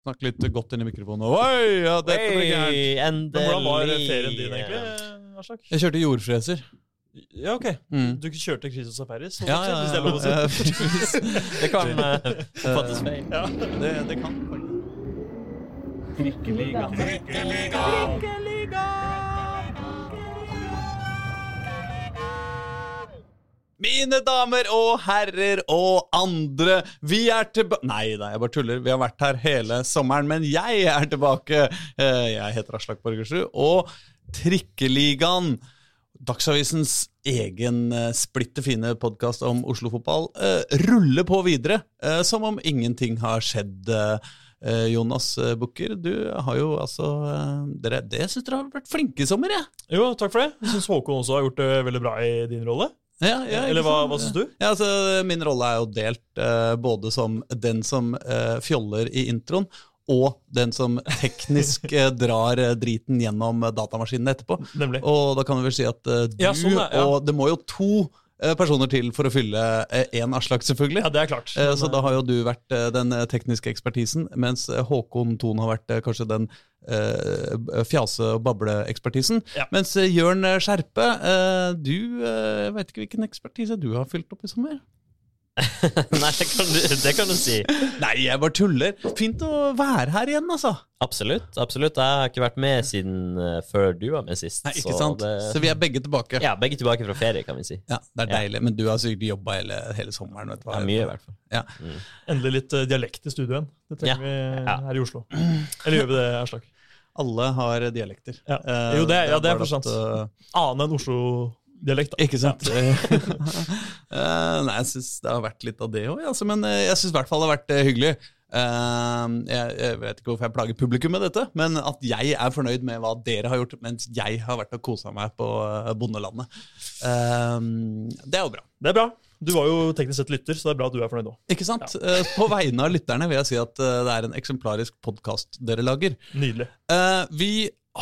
Snakke litt godt inn i mikrofonen. Oi, ja, dette blir gærent. Hvordan var ferien din, egentlig, Aslak? Jeg kjørte jordfreser. Ja, ok. Mm. Du kjørte Christos Safaris, Ja, ja, hvis det er lov å si. Det kan uh, feil. Ja. det, det kan Mine damer og herrer og andre, vi er tilbake Nei da, jeg bare tuller. Vi har vært her hele sommeren, men jeg er tilbake. Eh, Jeg heter Aslak Borgersrud, og Trikkeligaen, Dagsavisens egen eh, splitter fine podkast om Oslo-fotball, eh, ruller på videre som om ingenting har skjedd. Jonas Bukker, du har jo altså dere, Det syns dere har vært flinke i sommer, jeg. Jo, takk for det. Jeg syns Håkon også har gjort det veldig bra i din rolle. Ja, ja, Eller hva, hva syns du? Ja, altså, Min rolle er jo delt eh, både som den som eh, fjoller i introen, og den som teknisk eh, drar eh, driten gjennom datamaskinene datamaskinen etterpå. Nemlig. Og da kan vi vel si at eh, du sånn er- og Det må jo to eh, personer til for å fylle én Aslak, selvfølgelig. Ja, det er klart. Eh, Men, Så da har jo du vært eh, den eh, tekniske ekspertisen, mens eh, Håkon Thon har vært eh, kanskje den eh, fjase- og bableekspertisen. Ja. Mens eh, Jørn Skjerpe, eh, du eh, vet ikke hvilken ekspertise du har fylt opp i sommer? Nei, det kan, du, det kan du si. Nei, jeg bare tuller. Fint å være her igjen, altså. Absolutt. absolutt. Jeg har ikke vært med siden eh, før du var med sist. Nei, ikke så sant? det- Så vi er begge tilbake. Ja, begge tilbake fra ferie, kan vi si. Ja, Det er Ja. deilig. Men du har sikkert jobba hele, hele sommeren. Vet du hva? Ja, mye, i hvert fall. Ja. Endelig litt eh, dialekt i studio igjen. Det trenger Ja. vi Ja. her i Oslo. Eller gjør vi det, Aslak? Alle har dialekter. Ja. Eh, Jo, det ja, det er for sant. Annet enn Annen enn Oslo-dialekt. da. Ikke sant? Eh, nei, jeg syns det har vært litt av det òg, altså, men eh, jeg syns i hvert fall det har vært eh, hyggelig. Uh, jeg, jeg vet ikke hvorfor jeg plager publikum med dette, men at jeg er fornøyd med hva dere har gjort, mens jeg har vært og kosa meg på bondelandet. Uh, det er jo bra. Det er bra. Du var jo teknisk sett lytter, så det er bra at du er fornøyd òg. Ikke sant? Eh, på vegne av lytterne vil jeg si at det er en eksemplarisk podkast dere lager. Nydelig. Vi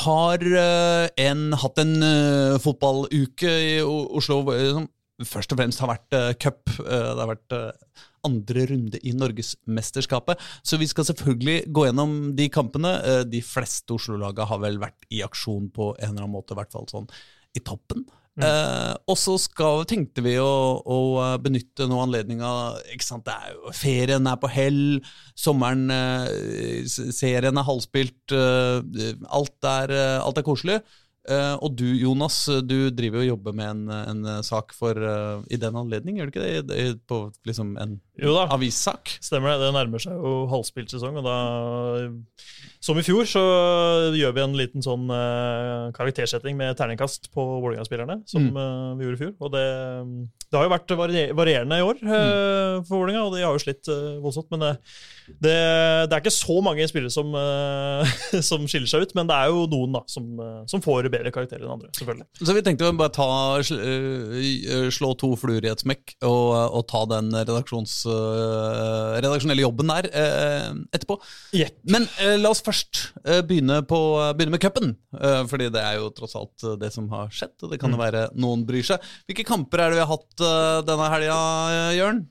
har eh, en, hatt en eh, fotballuke i Oslo som først og fremst har vært uh, cup. Det har vært andre runde i Norgesmesterskapet. Så vi skal selvfølgelig gå gjennom de kampene. De fleste Oslo-laga har vel vært i aksjon på en eller annen måte, i hvert fall sånn i toppen. Eh, og så tenkte vi å, å eh, benytte noe anledninga. er Ferien er på hell, sommeren, eh, serien er halvspilt, eh, alt, er, eh, alt er koselig. Eh, og du, Jonas, du driver jo og jobber med en, en sak for, i den anledning, gjør du ikke det? På liksom en Jo da. avissak? Stemmer det. Det nærmer seg jo halvspilt sesong, og da Som i fjor, så gjør vi en liten sånn uh, karaktersetting med terningkast på Vålerenga-spillerne, som Mm. uh, vi gjorde i fjor. Og det, det har jo vært varie- varierende i år eh, for Vålerenga, og de har jo slitt voldsomt. Men det, det, er ikke så mange spillere som, som skiller seg ut, men det er jo noen da, som, som får bedre karakterer enn andre, selvfølgelig. Så vi tenkte bare ta, sl- slå to fluer i et smekk og, og ta den redaksjons, redaksjonelle jobben der øh, etterpå. Yep. Men øh, la oss først begynne, på, begynne med cupen, fordi det er jo tross alt det som har skjedd. og Det kan jo være noen bryr seg. Hvilke kamper er det vi har hatt denne helga, Jørn?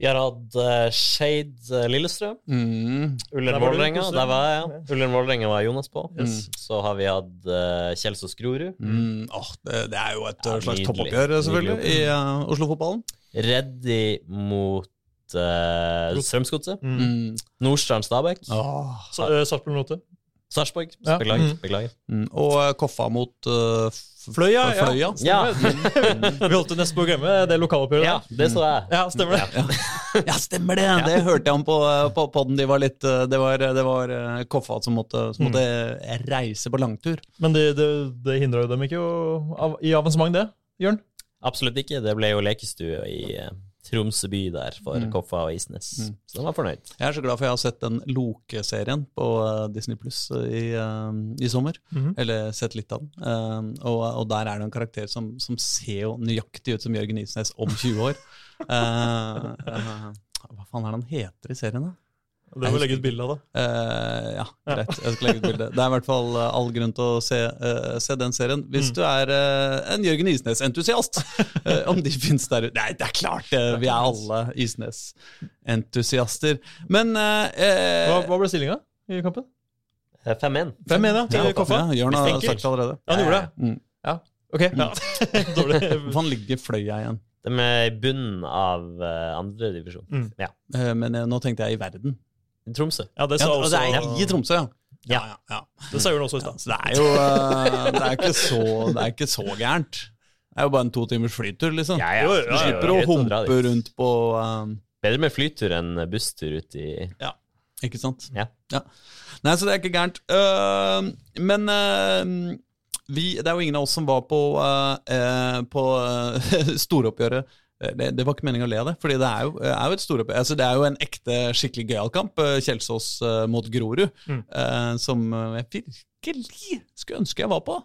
Vi har hatt uh, uh, Lillestrøm. Mm. Ullern Der var Vålerenga. Der var jeg, ja. Ullern Vålerenga var Jonas på. Yes. Så har vi hatt uh, Kjelsås Grorud. Mm. Oh, det, det er jo et Ja, slags toppoppgjør, selvfølgelig, Nydelig i uh, Oslo-fotballen. Reddy mot uh, Strømsgodset. Mm. Mm. Nordstrand Stabæk. Oh, Sarpsborg Lotte. Sarpsborg. Ja. Beklager. Mm. beklager. Mm. Og øh, Koffa mot uh, Fløya, ja. Fløya. Ja. Vi holdt det nesten på å glemme det lokaloppgjøret. ja, det så jeg. Ja, stemmer det. Ja, stemmer det! Det hørte jeg om på, på podden. De var litt, det var, det var eh, Koffa som måtte, som måtte reise på langtur. Men det, det, det hindra jo dem ikke å- av, i avansement, det, Jørn? Absolutt ikke. Det ble jo lekestue i uh, Tromsø by der for Koffa og Isnes. Så de var fornøyd. Jeg er så glad for jeg har sett den Loke-serien på eh, Disney Pluss i, eh, i sommer. Mhm. Eller sett litt av den. Eh, og, og der er det en karakter som, som ser jo nøyaktig ut som Jørgen Isnes om 20 år. uh, uh, hva faen er det han heter i serien, da? Det må vi legge ut bilde av, da. Uh, ja, greit. Jeg skal legge ut bilde. Det er i hvert fall eh, all grunn til å se, uh, se den serien. Hvis Mm. du er uh, en Jørgen Isnes-entusiast. om de fins der ute. Nei, det er klart det! Vi er alle Isnes-entusiaster. Men eh, Hva, hva ble stillinga, i kampen? Eh, 5-1. 5-1, ja, til Ja, Koffa. ja, Jørn har sagt det allerede. Ja, han gjorde det? Mm. Ok, ja. Dårlig. Hvorfor han ligger fløya igjen? De er i bunnen av andredivisjon. Mm. Ja. Eh, Men nå tenkte jeg i verden. Tromsø. Ja, det sa ja, også det er i Tromsø, ja. Ja, ja, ja. Det sa Jørn også i Ja, stad. det er jo eh, det er ikke så, det er ikke så gærent. Det er jo bare en to timers flytur, liksom. Ja, ja. Du ja, ja, slipper å humpe rundt på eh, Bedre med flytur enn busstur ut i Ja, Ikke sant? Ja. Nei, så det er ikke gærent. Uh, men uh, vi, det er jo ingen av oss som var på, uh, eh, på storoppgjøret. Eh, Det, det var ikke meningen å le av det, Fordi det er jo, er jo et store, Altså, det er jo en ekte, skikkelig gøyal kamp. eh, Kjelsås uh, mot Grorud. Mm. Uh, som eh, jeg virkelig skulle ønske jeg var på.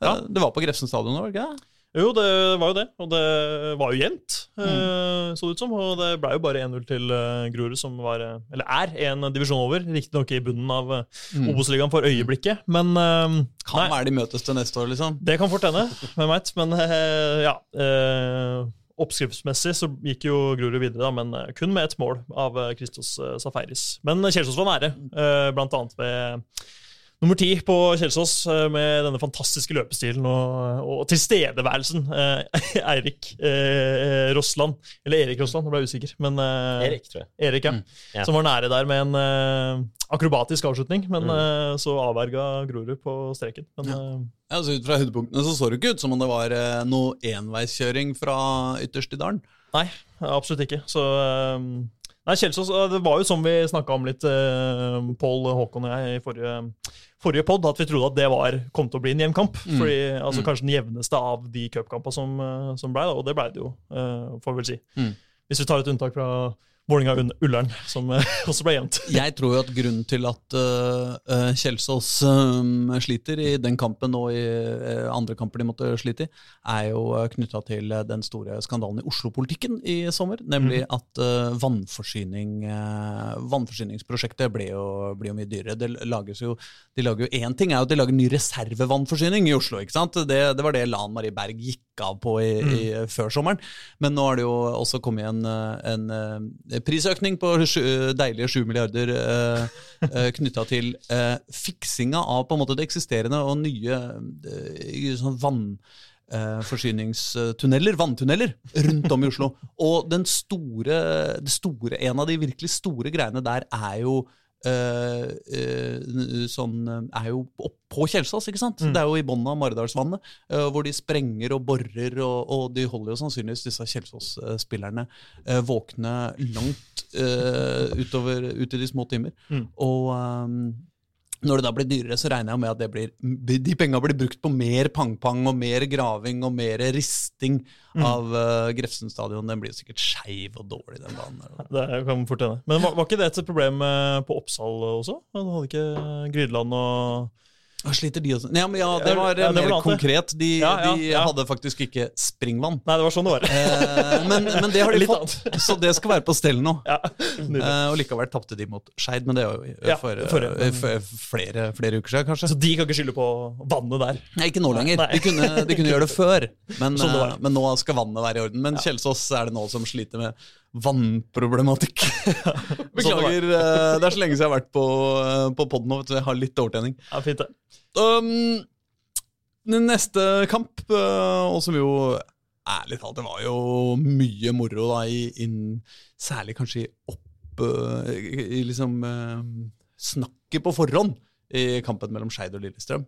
Ja. Eh, Det var på Grefsen stadion, var det ikke det? Jo, det var jo det. Og det var jo jevnt, Mm. eh, så det ut som. Og det ble jo bare 1-0 til Grorud, som var, eh, eller er en divisjon over. Riktignok i bunnen av Mm. Obos-ligaen for øyeblikket, men eh, Kan nei, være de møtes til neste år, liksom. det kan fort hende. Hvem veit. Men eh, ja. Eh, Oppskriftsmessig så gikk jo Grorud videre, da, men eh, kun med ett mål av eh, Christos eh, Safaris. Men Kjelsås var nære, eh, blant annet ved nummer ti på Kjelsås, eh, med denne fantastiske løpestilen og, og tilstedeværelsen. eh, Eirik eh, Rossland, eller Erik Rossland, nå ble jeg usikker. Men eh, Erik, tror jeg. Erik, ja, Mm. Ja. Som var nære der med en eh, akrobatisk avslutning, men Mm. eh, så avverga Grorud på streken. Men eh, Ja, altså Ut fra høydepunktene så så det ikke ut som om det var eh, noe enveiskjøring fra ytterst i dalen. Nei, absolutt ikke. Så Nei, Kjelsås, det var jo som vi snakka om litt, Pål Håkon og jeg, i forrige, forrige pod, at vi trodde at det var, kom til å bli en jevn kamp. Mm. Fordi, altså Mm. Kanskje den jevneste av de cupkampene som, uh, som ble, og det ble det jo, uh, får vi vel si. Mm. Hvis vi tar et unntak fra Vålerenga-Ullern, som uh, også ble jevnt. Jeg tror jo at grunnen til at uh, Kjelsås um, sliter i den kampen og i uh, andre kamper de måtte slite i, er jo knytta til den store skandalen i Oslo-politikken i sommer. Nemlig at uh, vannforsyning, vannforsyningsprosjektet ble jo, ble jo mye dyrere. Det lages jo, de lager jo Én ting er jo at de lager ny reservevannforsyning i Oslo. ikke sant? Det, det var det Lan Marie Berg gikk av på i, i, før sommeren. Men nå har det jo også kommet en, en uh, prisøkning på sju, deilige 7 milliarder uh, uh, knytta til eh, fiksinga av på en måte det eksisterende og nye uh, sånn vann eh, forsyningstunneler, vanntunneler, rundt om i Oslo. Og den store, det store, en av de virkelig store greiene der er jo eh, eh, sånn, er jo på Kjelsås, ikke sant? Mm. Det er jo i bunnen av Maridalsvannet, eh, hvor de sprenger og borer, og, og de holder jo sannsynligvis disse Kjelsås-spillerne eh, våkne langt eh, utover, ut i de små timer. Mm. Og ehm, når det da blir dyrere, så regner jeg med at det blir, de penga blir brukt på mer pang-pang og mer graving og mer risting Mm. av uh, Grefsen stadion. Den blir jo sikkert skeiv og dårlig, den banen. der. Det kan fort hende. Men var, var ikke det et problem eh, på Oppsal også? Hadde ikke Grydeland og Og sliter de også? Ja, men ja, det var Ja, det var mer det. konkret. De, Ja, ja, de hadde faktisk ikke springvann. Nei, det var sånn det var. Eh, men, men det har de Litt fått, så det skal være på stell nå. Ja. Eh, og likevel tapte de mot Skeid, men det var jo for, eh, for flere, flere uker siden, kanskje. Så de kan ikke skylde på vannet der. Nei, ikke nå lenger. De kunne, de kunne gjøre det før, men, Sånn det eh, men nå skal vannet være i orden. Men Kjelsås er det nå som sliter med vannproblematikk. Beklager, eh, det er så lenge siden jeg har vært på, eh, på poden nå, så jeg har litt overtjening. Ja, fint det. Um, den neste kamp, eh, og som jo ærlig talt, det var jo mye moro, da, i, in, særlig kanskje i opp I liksom snakket på forhånd i kampen mellom Skeid og Lillestrøm.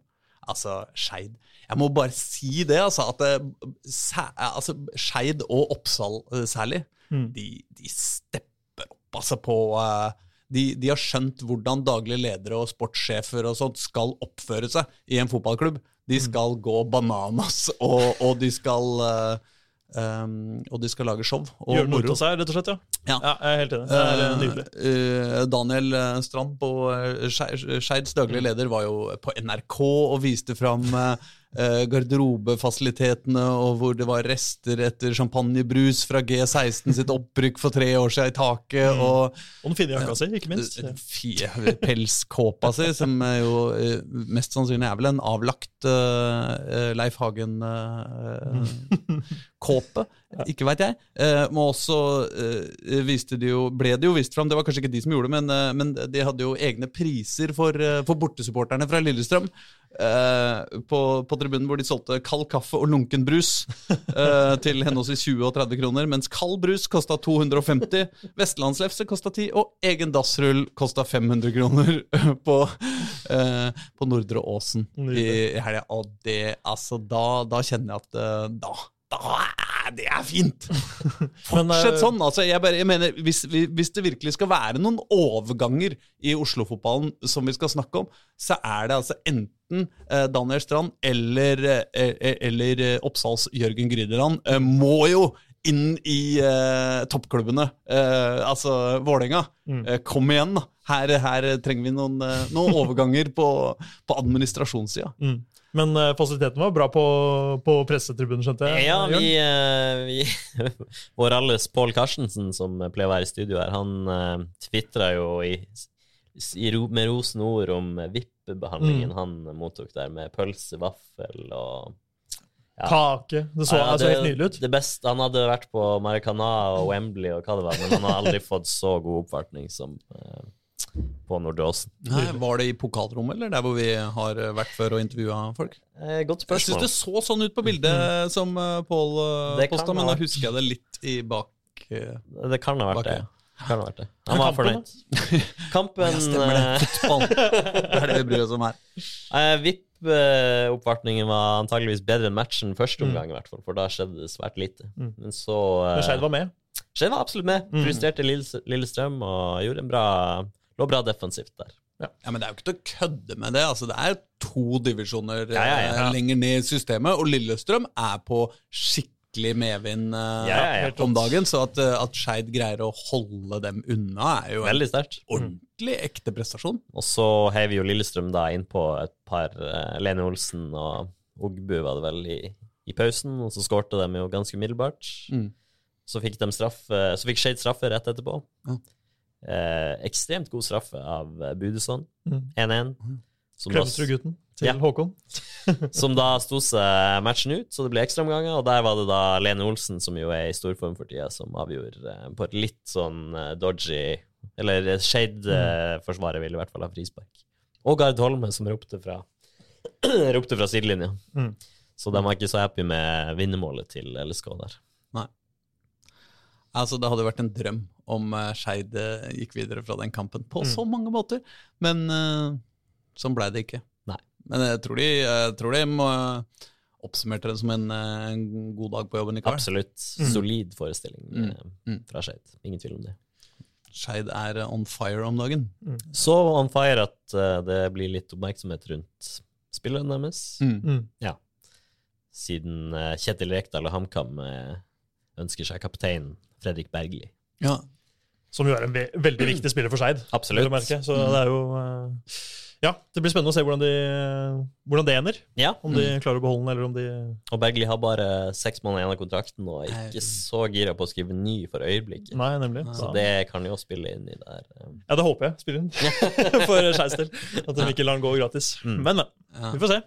Altså, Skeid Jeg må bare si det, altså. At Skeid altså, og Oppsal særlig, Mm. de, de stepper opp altså på uh, de, de har skjønt hvordan daglige ledere og sportssjefer og sånt skal oppføre seg i en fotballklubb. De skal gå bananas, og, og de skal uh, um, Og de skal lage show og Gjøre moro. av seg, rett og slett. ja. Ja. jeg er helt enig. Det er eh, nydelig. Eh, Daniel Strand på Skeids daglige leder var jo på NRK og viste fram eh, garderobefasilitetene, og hvor det var rester etter champagnebrus fra G16 sitt opprykk for tre år siden i taket. Mm. og Og den fine jakka si, ikke minst. Eh, fie- pelskåpa si, som jo eh, mest sannsynlig er vel en avlagt eh, Leif Hagen-kåpe. Ikke veit jeg. Eh, men også eh, viste de jo, ble det jo vist fram, det var kanskje ikke de som gjorde det, men, eh, men de hadde jo egne priser for, eh, for bortesupporterne fra Lillestrøm. Eh, på, på tribunen hvor de solgte kald kaffe og lunken brus eh, til henholdsvis 20 og 30 kroner, mens kald brus kosta 250, vestlandslefse kosta 10, og egen dassrull kosta 500 kroner på, eh, på Nordre Åsen i, i helga. Og det, altså, da, da kjenner jeg at da, da det er fint! Fortsett sånn. altså jeg, bare, jeg mener, hvis, hvis det virkelig skal være noen overganger i Oslo-fotballen som vi skal snakke om, så er det altså enten eh, Daniel Strand eller, eh, eh, eller Oppsals Jørgen Grydeland eh, må jo inn i eh, toppklubbene. Eh, altså Vålerenga. Mm. Eh, kom igjen, da. Her, her trenger vi noen, noen overganger på, på administrasjonssida. Mm. Men uh, fasiliteten var bra på, på pressetribunen, skjønte jeg? Ja, vi, uh, vi Vår alles Pål Karstensen, som pleier å være i studio her, han uh, tvitra jo i, i, ro- med rosende ord om VIP-behandlingen Mm. han mottok der, med pølse, vaffel og ja. Kake. Det så Ja, altså helt nydelig ut. Det beste, han hadde vært på Maracana og Wembley og hva det var, men han har aldri fått så god oppvartning som eh, på Nordåsen. Nei, Var det i pokalrommet, eller der hvor vi har eh, vært før og intervjua folk? Eh, godt Jeg syns det så sånn ut på bildet som uh, Pål uh, posta, men da husker jeg det litt i bak eh, Det kan ha vært Bak, det. Ja. Kan ha vært det. Han var fornøyd. Kampen Ja, stemmer det. eh, Fotball. Det er det vi bryr oss om her. Uh, VIP-oppvartningen var antageligvis bedre enn matchen første Mm. omgang, i hvert fall, for da skjedde det svært lite. Mm. Men så uh, Men Skeid var med. Skeid var absolutt med. Mm. Frustrerte Lille- Lillestrøm og gjorde en bra lå bra defensivt der. Ja, Men det er jo ikke til å kødde med det. altså Det er to divisjoner Ja, ja, ja. eh, lenger ned i systemet, og Lillestrøm er på skikkelig medvind uh, Ja, ja, om dagen. Så at, eh, at Skeid greier å holde dem unna, er jo en Veldig sterkt. ordentlig ekte prestasjon. Og så heiv jo Lillestrøm da innpå et par uh, Lene Olsen og Ogbu var det vel i, i pausen, og så skårte de jo ganske umiddelbart. Mm. Så fikk de straffe, så fikk Skeid straffe rett etterpå. Ja. Eh, ekstremt god straffe av Budesson. Mm. 1-1. Mm. da- Klevestrud-gutten til Ja. Håkon. Som da sto seg matchen ut, så det ble ekstraomganger. Og der var det da Lene Olsen, som jo er i storform for tida, som avgjorde eh, på et litt sånn eh, dodgy Eller Skeid-forsvaret ville i hvert fall ha frispark. Og Gard Holme, som ropte fra ropte fra sidelinja. Mm. Så de var ikke så happy med vinnermålet til LSK der. Nei. Altså, Det hadde vært en drøm om Skeid eh, gikk videre fra den kampen på Mm. så mange måter. Men uh, sånn blei det ikke. Men jeg tror de, jeg tror de må, oppsummerte det som en, eh, en god dag på jobben i kveld. Absolutt Mm. solid forestilling Mm. eh, Mm. fra Skeid. Ingen tvil om det. Skeid er eh, on fire om dagen. Så on fire at eh, det blir litt oppmerksomhet rundt spillene deres. Mm. Mm. siden eh, Kjetil Rekdal og HamKam eh, ønsker seg kaptein Fredrik Bergli. Ja. Som jo er en ve veldig viktig spiller for Skeid. Absolutt. Så Mm. det er jo eh, Ja, det blir spennende å se hvordan, de, hvordan det ender. Ja, Om de klarer å beholde den, eller om de og Bergli har bare seks måneder igjen av kontrakten og er ikke så gira på å skrive ny for øyeblikket. Nei, nemlig. Så Så det kan jo spille inn i der. eh. Ja, det håper jeg spiller inn for Skeis del. At de ikke lar den gå gratis. Mm. Men, men. Ja. Vi får se.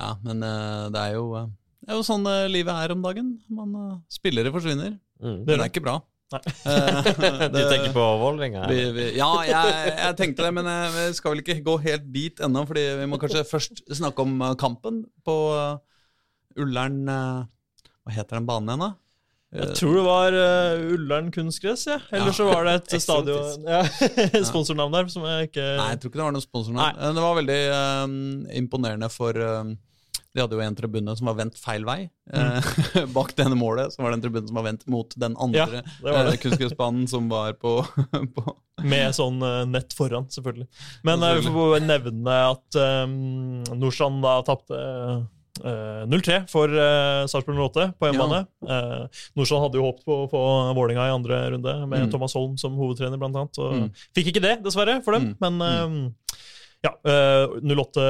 ja, men eh, det er jo eh, det er jo sånn eh, livet er om dagen. Man, spillere forsvinner. Mm. Det er ikke bra. Nei. Eh, Du tenker på Vålerenga? Ja, jeg, jeg tenkte det, men eh, vi skal vel ikke gå helt dit ennå. fordi vi må kanskje først snakke om eh, kampen på uh, Ullern eh, Hva heter den banen igjen, da? Jeg tror det var uh, Ullern kunstgress, ja. Eller Ja. så var det et stadion ja, Sponsornavn der som jeg ikke Nei, jeg tror ikke det var noen sponsornavn. Nei. Det var veldig um, imponerende for eh, De hadde jo en tribune som var vendt feil vei. Mm. bak denne målet så var det en tribune som var vendt mot den andre Ja, det var det. eh, kunstgressbanen som var på, på Med sånn eh, nett foran, selvfølgelig. Men vi får nevne at um, Nordstrand da tapte uh, 0-3 for uh, Sarpsborg 08 på hjemmebane. Eh, Nordstrand hadde jo håpet på å få Vålinga i andre runde, med Mm. Thomas Holm som hovedtrener, blant annet. Mm. Fikk ikke det, dessverre, for dem. Mm. Men eh, Ja, eh, 08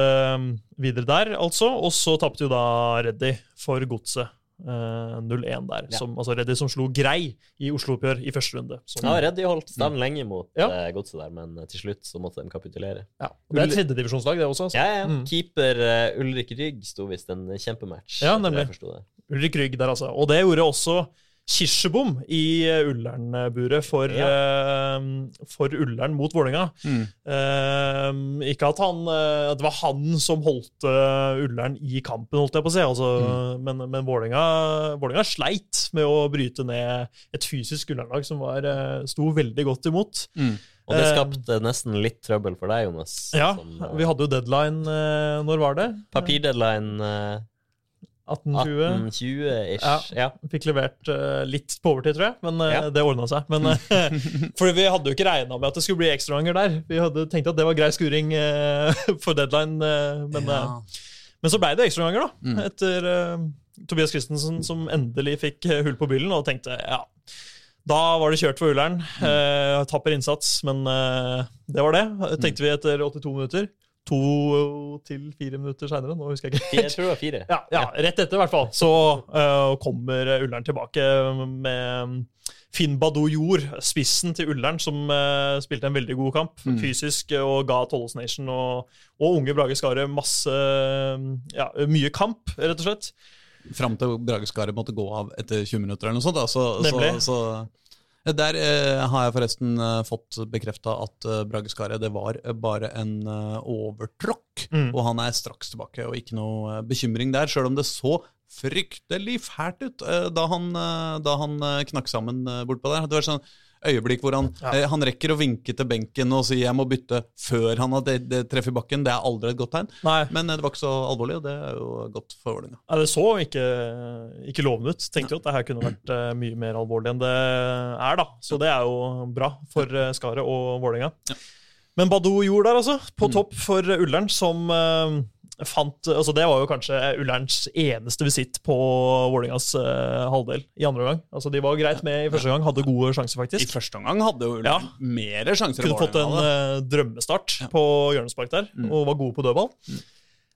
videre der, altså. Og så tapte jo da Reddy for godset. eh, 0-1 der. Ja. Som, altså Reddy som slo Grei i Oslo-oppgjør i første runde. Som, Ja, Reddy holdt stand lenge mot Ja. uh, godset der, men eh, til slutt så måtte de kapitulere. ja. Det er tredjedivisjonslag, det også. Altså. Ja, ja. Mm. Keeper uh, Ulrik Rygg sto visst en kjempematch. Ja, nemlig. Ulrik Rygg der, altså. Og det gjorde også Kirsebom i eh, Ullern-buret for, eh, for Ullern mot Vålerenga. Mm. Uh, ikke at, han, uh, at det var han som holdt Ullern i kampen, holdt jeg på å si. Altså, Men, men Vålerenga, Vålerenga sleit med å bryte ned et fysisk Ullern-lag som var, sto veldig godt imot. Mm. Og det skapte nesten litt trøbbel for deg, Jonas. Ja, som, vi hadde jo deadline Når var det? Papirdeadline 1820. 1820-ish. Ja. Ja. Fikk levert uh, litt på overtid, tror jeg, men uh, Ja. det ordna seg. Men, uh, fordi vi hadde jo ikke regna med at det skulle bli ekstraomganger der. Vi hadde tenkt at det var grei skuring for deadline, men, Ja. men så blei det ekstraomganger, da. Mm. Etter Tobias Christensen som endelig fikk hull på byllen, og tenkte ja. Da var det kjørt for Ullern. Eh, tapper innsats, men det var det. Tenkte vi etter 82 minutter. To til fire minutter seinere, nå husker jeg ikke. Jeg tror det var fire. Ja, ja, rett etter i hvert fall. Så uh, kommer Ullern tilbake med Finn Badou Jord, spissen til Ullern, som uh, spilte en veldig god kamp. Mm. Fysisk og ga Tollos Nation og, og unge Brage Skare masse ja, Mye kamp, rett og slett. Fram til Brage Skare måtte gå av etter 20 minutter eller noe sånt. Da. Så, så, Nemlig. så ja, Der eh, har jeg forresten eh, fått bekrefta at eh, Brage Skaret det var eh, bare en eh, overtråkk. Mm. Og han er straks tilbake, og ikke noe eh, bekymring der. Sjøl om det så fryktelig fælt ut eh, da han, eh, da han eh, knakk sammen eh, bortpå der. Det var sånn øyeblikk hvor han, Ja. eh, han rekker å vinke til benken og si 'jeg må bytte' før han har det- det treffer bakken. Det er aldri et godt tegn. Nei, Men eh, det var ikke så alvorlig, og det er jo godt for Vålerenga. Ja, Det så ikke, ikke lovende ut. Tenkte jo at det her kunne vært eh, mye mer alvorlig enn det er. da. Så det er jo bra for uh, Skaret og Vålerenga. Ja. Men Badou Jord der, altså. På Mm. topp for Ullern, som eh, fant altså Det var jo kanskje Ullerns eneste visitt på Vålerengas eh, halvdel i andre omgang. Altså De var greit med i første gang, hadde gode sjanser, faktisk. I første omgang hadde jo Ja. Mer sjanser Kunne fått en eh, drømmestart Ja. på hjørnespark der, Mm. og var gode på dødball.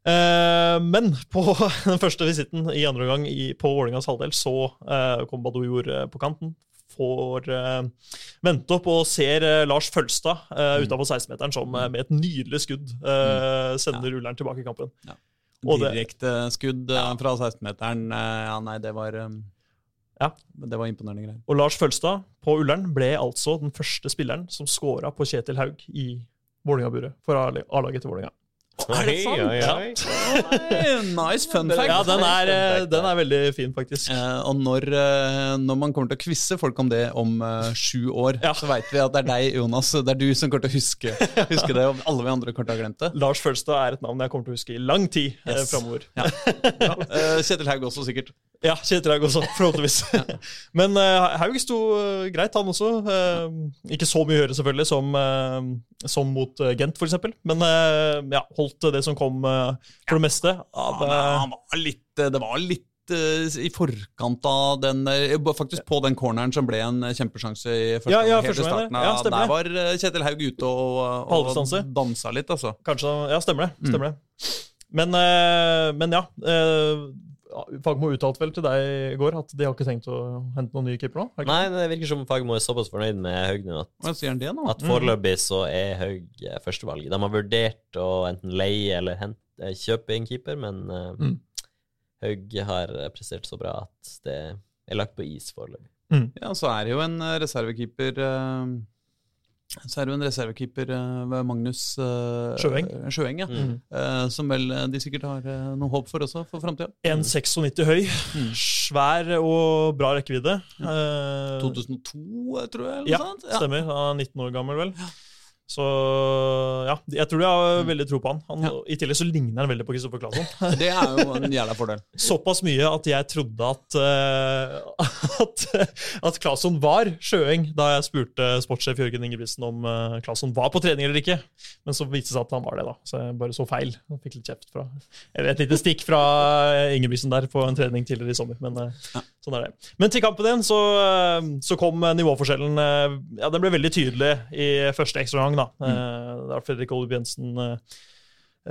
Eh, men på den første visitten i andre omgang på Vålerengas halvdel, så kom eh, på kanten. Får uh, vente opp og ser uh, Lars Følstad uh, Mm. utafor 16-meteren som uh, med et nydelig skudd uh, sender Ullern tilbake i kampen. Ja. det- Direkte skudd eh, fra 16-meteren. eh, Ja, nei, det var um Ja. Det var imponerende greier. Og Lars Følstad på Ullern ble altså den første spilleren som scora på Kjetil Haug i Vålerenga-buret for A-laget til Vålerenga. Er det sant? Oi, oi, oi. nice fun fact! Ja, den er, eh, den er veldig fin, faktisk. Uh, og når, uh, når man kommer til å quize folk om det om uh, sju år, Ja. så veit vi at det er deg, Jonas. Det er du som kommer til å huske, huske det, og alle vi andre kommer til å ha glemt det. Lars Følstad er et navn jeg kommer til å huske i lang tid Yes. framover. Ja. Ja. Eh, Kjetil Haug også, sikkert. Ja, Kjetil Haug også, forhåpentligvis. Men uh, Haug sto uh, greit, han også. Uh, ikke så mye å gjøre, selvfølgelig, som, eh, som mot Gent, f.eks. Men eh, ja, holdt det som kom, eh, for det meste. Av, Han, eh, var litt, eh, det var litt eh, i forkant av den eh, Faktisk på den corneren som ble en eh, kjempesjanse i første Ja, ja, første starten. ja, der var eh, Kjetil Haug ute og, og dansa litt, altså. Kanskje, ja, stemmer det. Mm. Det. Men, eh, men ja. Fagmo uttalte vel til deg i går at de har ikke tenkt å hente noen nye keeper nå? Nei, det virker som Fagmo er såpass fornøyd med Haug nå at, at foreløpig så er Haug eh, førstevalget. De har vurdert å enten leie eller hente, eh, kjøpe en keeper, men eh, Mm. Haug har prestert så bra at det er lagt på is foreløpig. Ja, så er det jo en reservekeeper Så er det jo en reservekeeper eh, ved Magnus eh, Sjøeng. Sjøeng ja. Mm. Eh, som vel eh, de sikkert har eh, noe håp for også, for framtida. 1,96 høy, Mm. svær og bra rekkevidde. Eh, 2002, eh, tror jeg? eller Ja, noe Ja, Stemmer. Han er 19 år gammel, vel. Så ja, jeg tror de har veldig tro på han. han Ja. I tillegg så ligner han veldig på Kristoffer Claesson. Det er jo en jævla fordel. Såpass mye at jeg trodde at, uh, at, at Claesson var Sjøeng da jeg spurte sportssjef Jørgen Ingebrigtsen om uh, Claesson var på trening eller ikke. Men så viste det seg at han var det, da. Så jeg bare så feil. Jeg fikk litt kjeft fra Eller et lite stikk fra Ingebrigtsen der på en trening tidligere i sommer. Men eh, sånn er det. Men til kampen igjen så, eh, så kom nivåforskjellen eh, Ja, den ble veldig tydelig i første ekstraomgang, da. Eh, Der Fredrik Olub Jensen eh,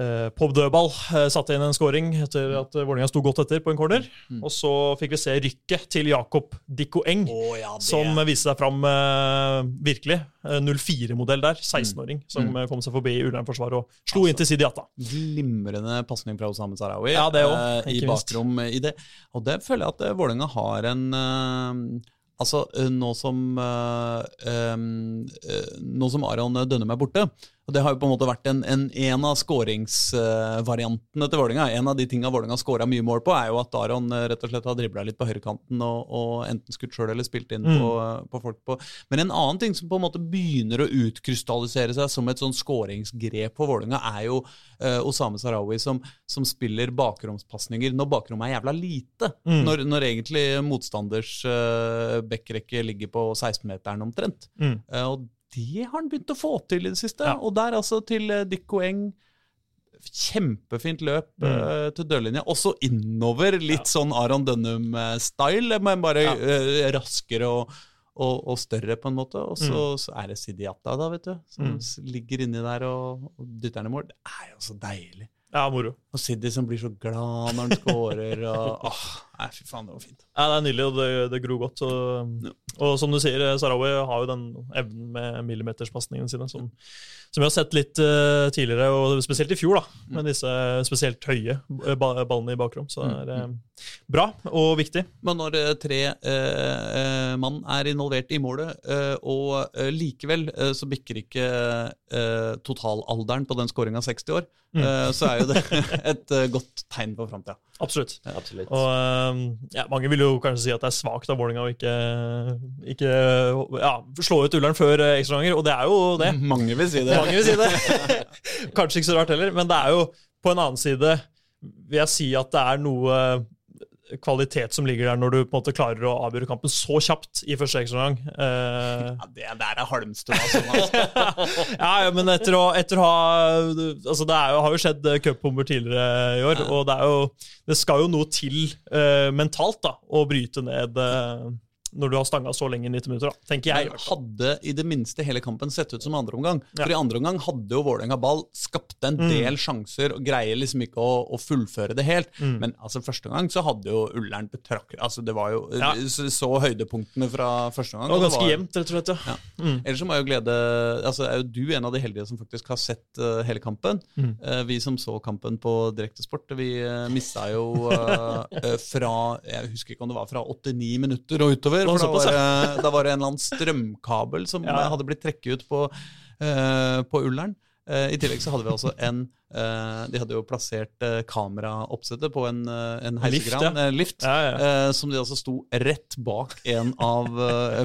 eh, på dødball satte inn en scoring etter at eh, Vålerenga sto godt etter på en corner. Mm. Og så fikk vi se rykket til Jakob Dikko Eng, oh, ja, som viste seg fram virkelig. Eh, 04-modell der. 16-åring som Mm. kom seg forbi Ullern-forsvaret og slo inn til Sidiata. Glimrende pasning fra Osame Sarawi Ja, det også, eh, i bakrom i det. Og det føler jeg at Vålerenga har en eh, Altså, eh, nå som uh, um, Nå som Aron Dønnum er borte, og det har jo på en måte vært en, en, en av skåringsvariantene til Vålinga. En av de tinga Vålinga skåra mye mål på, er jo at Aron eh, rett og slett har dribla litt på høyrekanten og, og enten skutt sjøl eller spilt inn Mm. på, på folk på Men en annen ting som på en måte begynner å utkrystallisere seg som et sånn skåringsgrep for Vålinga, er jo uh, Osame Sarawi som, som spiller bakromspasninger når bakrommet er jævla lite. Mm. Når, når egentlig motstanders uh, backrekke ligger på 16-meteren omtrent. Mm. Uh, og det har han begynt å få til i det siste. Ja. Og der altså til uh, Dikko Eng Kjempefint løp Mm. uh, til dørlinja. Også innover, litt sånn Aron Dønnum-style, men bare Ja. uh, raskere og, og, og større, på en måte. Og så, så er det Sidiata, da, vet du, som Mm. ligger inni der og, og dytter den i mål. Det er jo så deilig. Ja, moro. Og Siddy som blir så glad når han scorer. Og, åh, nei, fy faen, det var fint. Ja, Det er nydelig, og det, det gror godt. Og, og som du sier, Sarawi har jo den evnen med millimeterspasningene sine som, som vi har sett litt uh, tidligere, og spesielt i fjor, da, med disse spesielt høye eh, ballene i bakrom. Så det er uh, bra og viktig. Men når eh, tre eh, eh, mann er involvert i målet, eh, og eh, likevel eh, så bikker ikke eh, totalalderen på den skåringa 60 år, Mm. eh, så er jo det et eh, godt tegn på framtida. Absolutt. Absolutt. Og eh, ja, Mange vil jo kanskje si at det er svakt av Vålerenga å ikke, ikke ja, slå ut Ullern før eh, ekstraomganger, og det er jo det. Mange vil si det. Mange vil si det. Kanskje ikke så rart heller, men det er jo på en annen side vil jeg si at det er noe kvalitet som ligger der når du på en måte klarer å avgjøre kampen så kjapt i første ekstraomgang. Eh, Ja, det der er Halmstad, altså. ja, ja, men etter å, etter å ha altså Det jo, har jo skjedd cupbomber tidligere i år, og det, er jo, det skal jo noe til eh, mentalt da, å bryte ned eh, når du har stanga så lenge i 90 minutter, da, tenker jeg. i. Hadde i det minste hele kampen sett ut som andre omgang. Ja. For i andre omgang hadde jo Vålerenga ball, skapte en Mm. del sjanser og greier liksom ikke å, å fullføre det helt. Mm. Men altså første omgang så hadde jo Ullern betraktelig Altså det var jo Ja. så, så høydepunktene fra første omgang. Det var ganske jevnt, rett og slett. Ja. Ja. Ellers så må jeg jo glede Altså er jo du en av de heldige som faktisk har sett uh, hele kampen. Mm. Eh, vi som så kampen på Direktesport, vi uh, mista jo uh, eh, fra Jeg husker ikke om det var fra 89 minutter og utover. Å, For da var, det- da var det en eller annen strømkabel som Ja. hadde blitt trekket ut på, uh, på Ullern. Eh, I tillegg så hadde vi også en eh, De hadde jo plassert kameraoppsettet på en, en Lift, ja. lift, Ja, ja. som de altså sto rett bak en av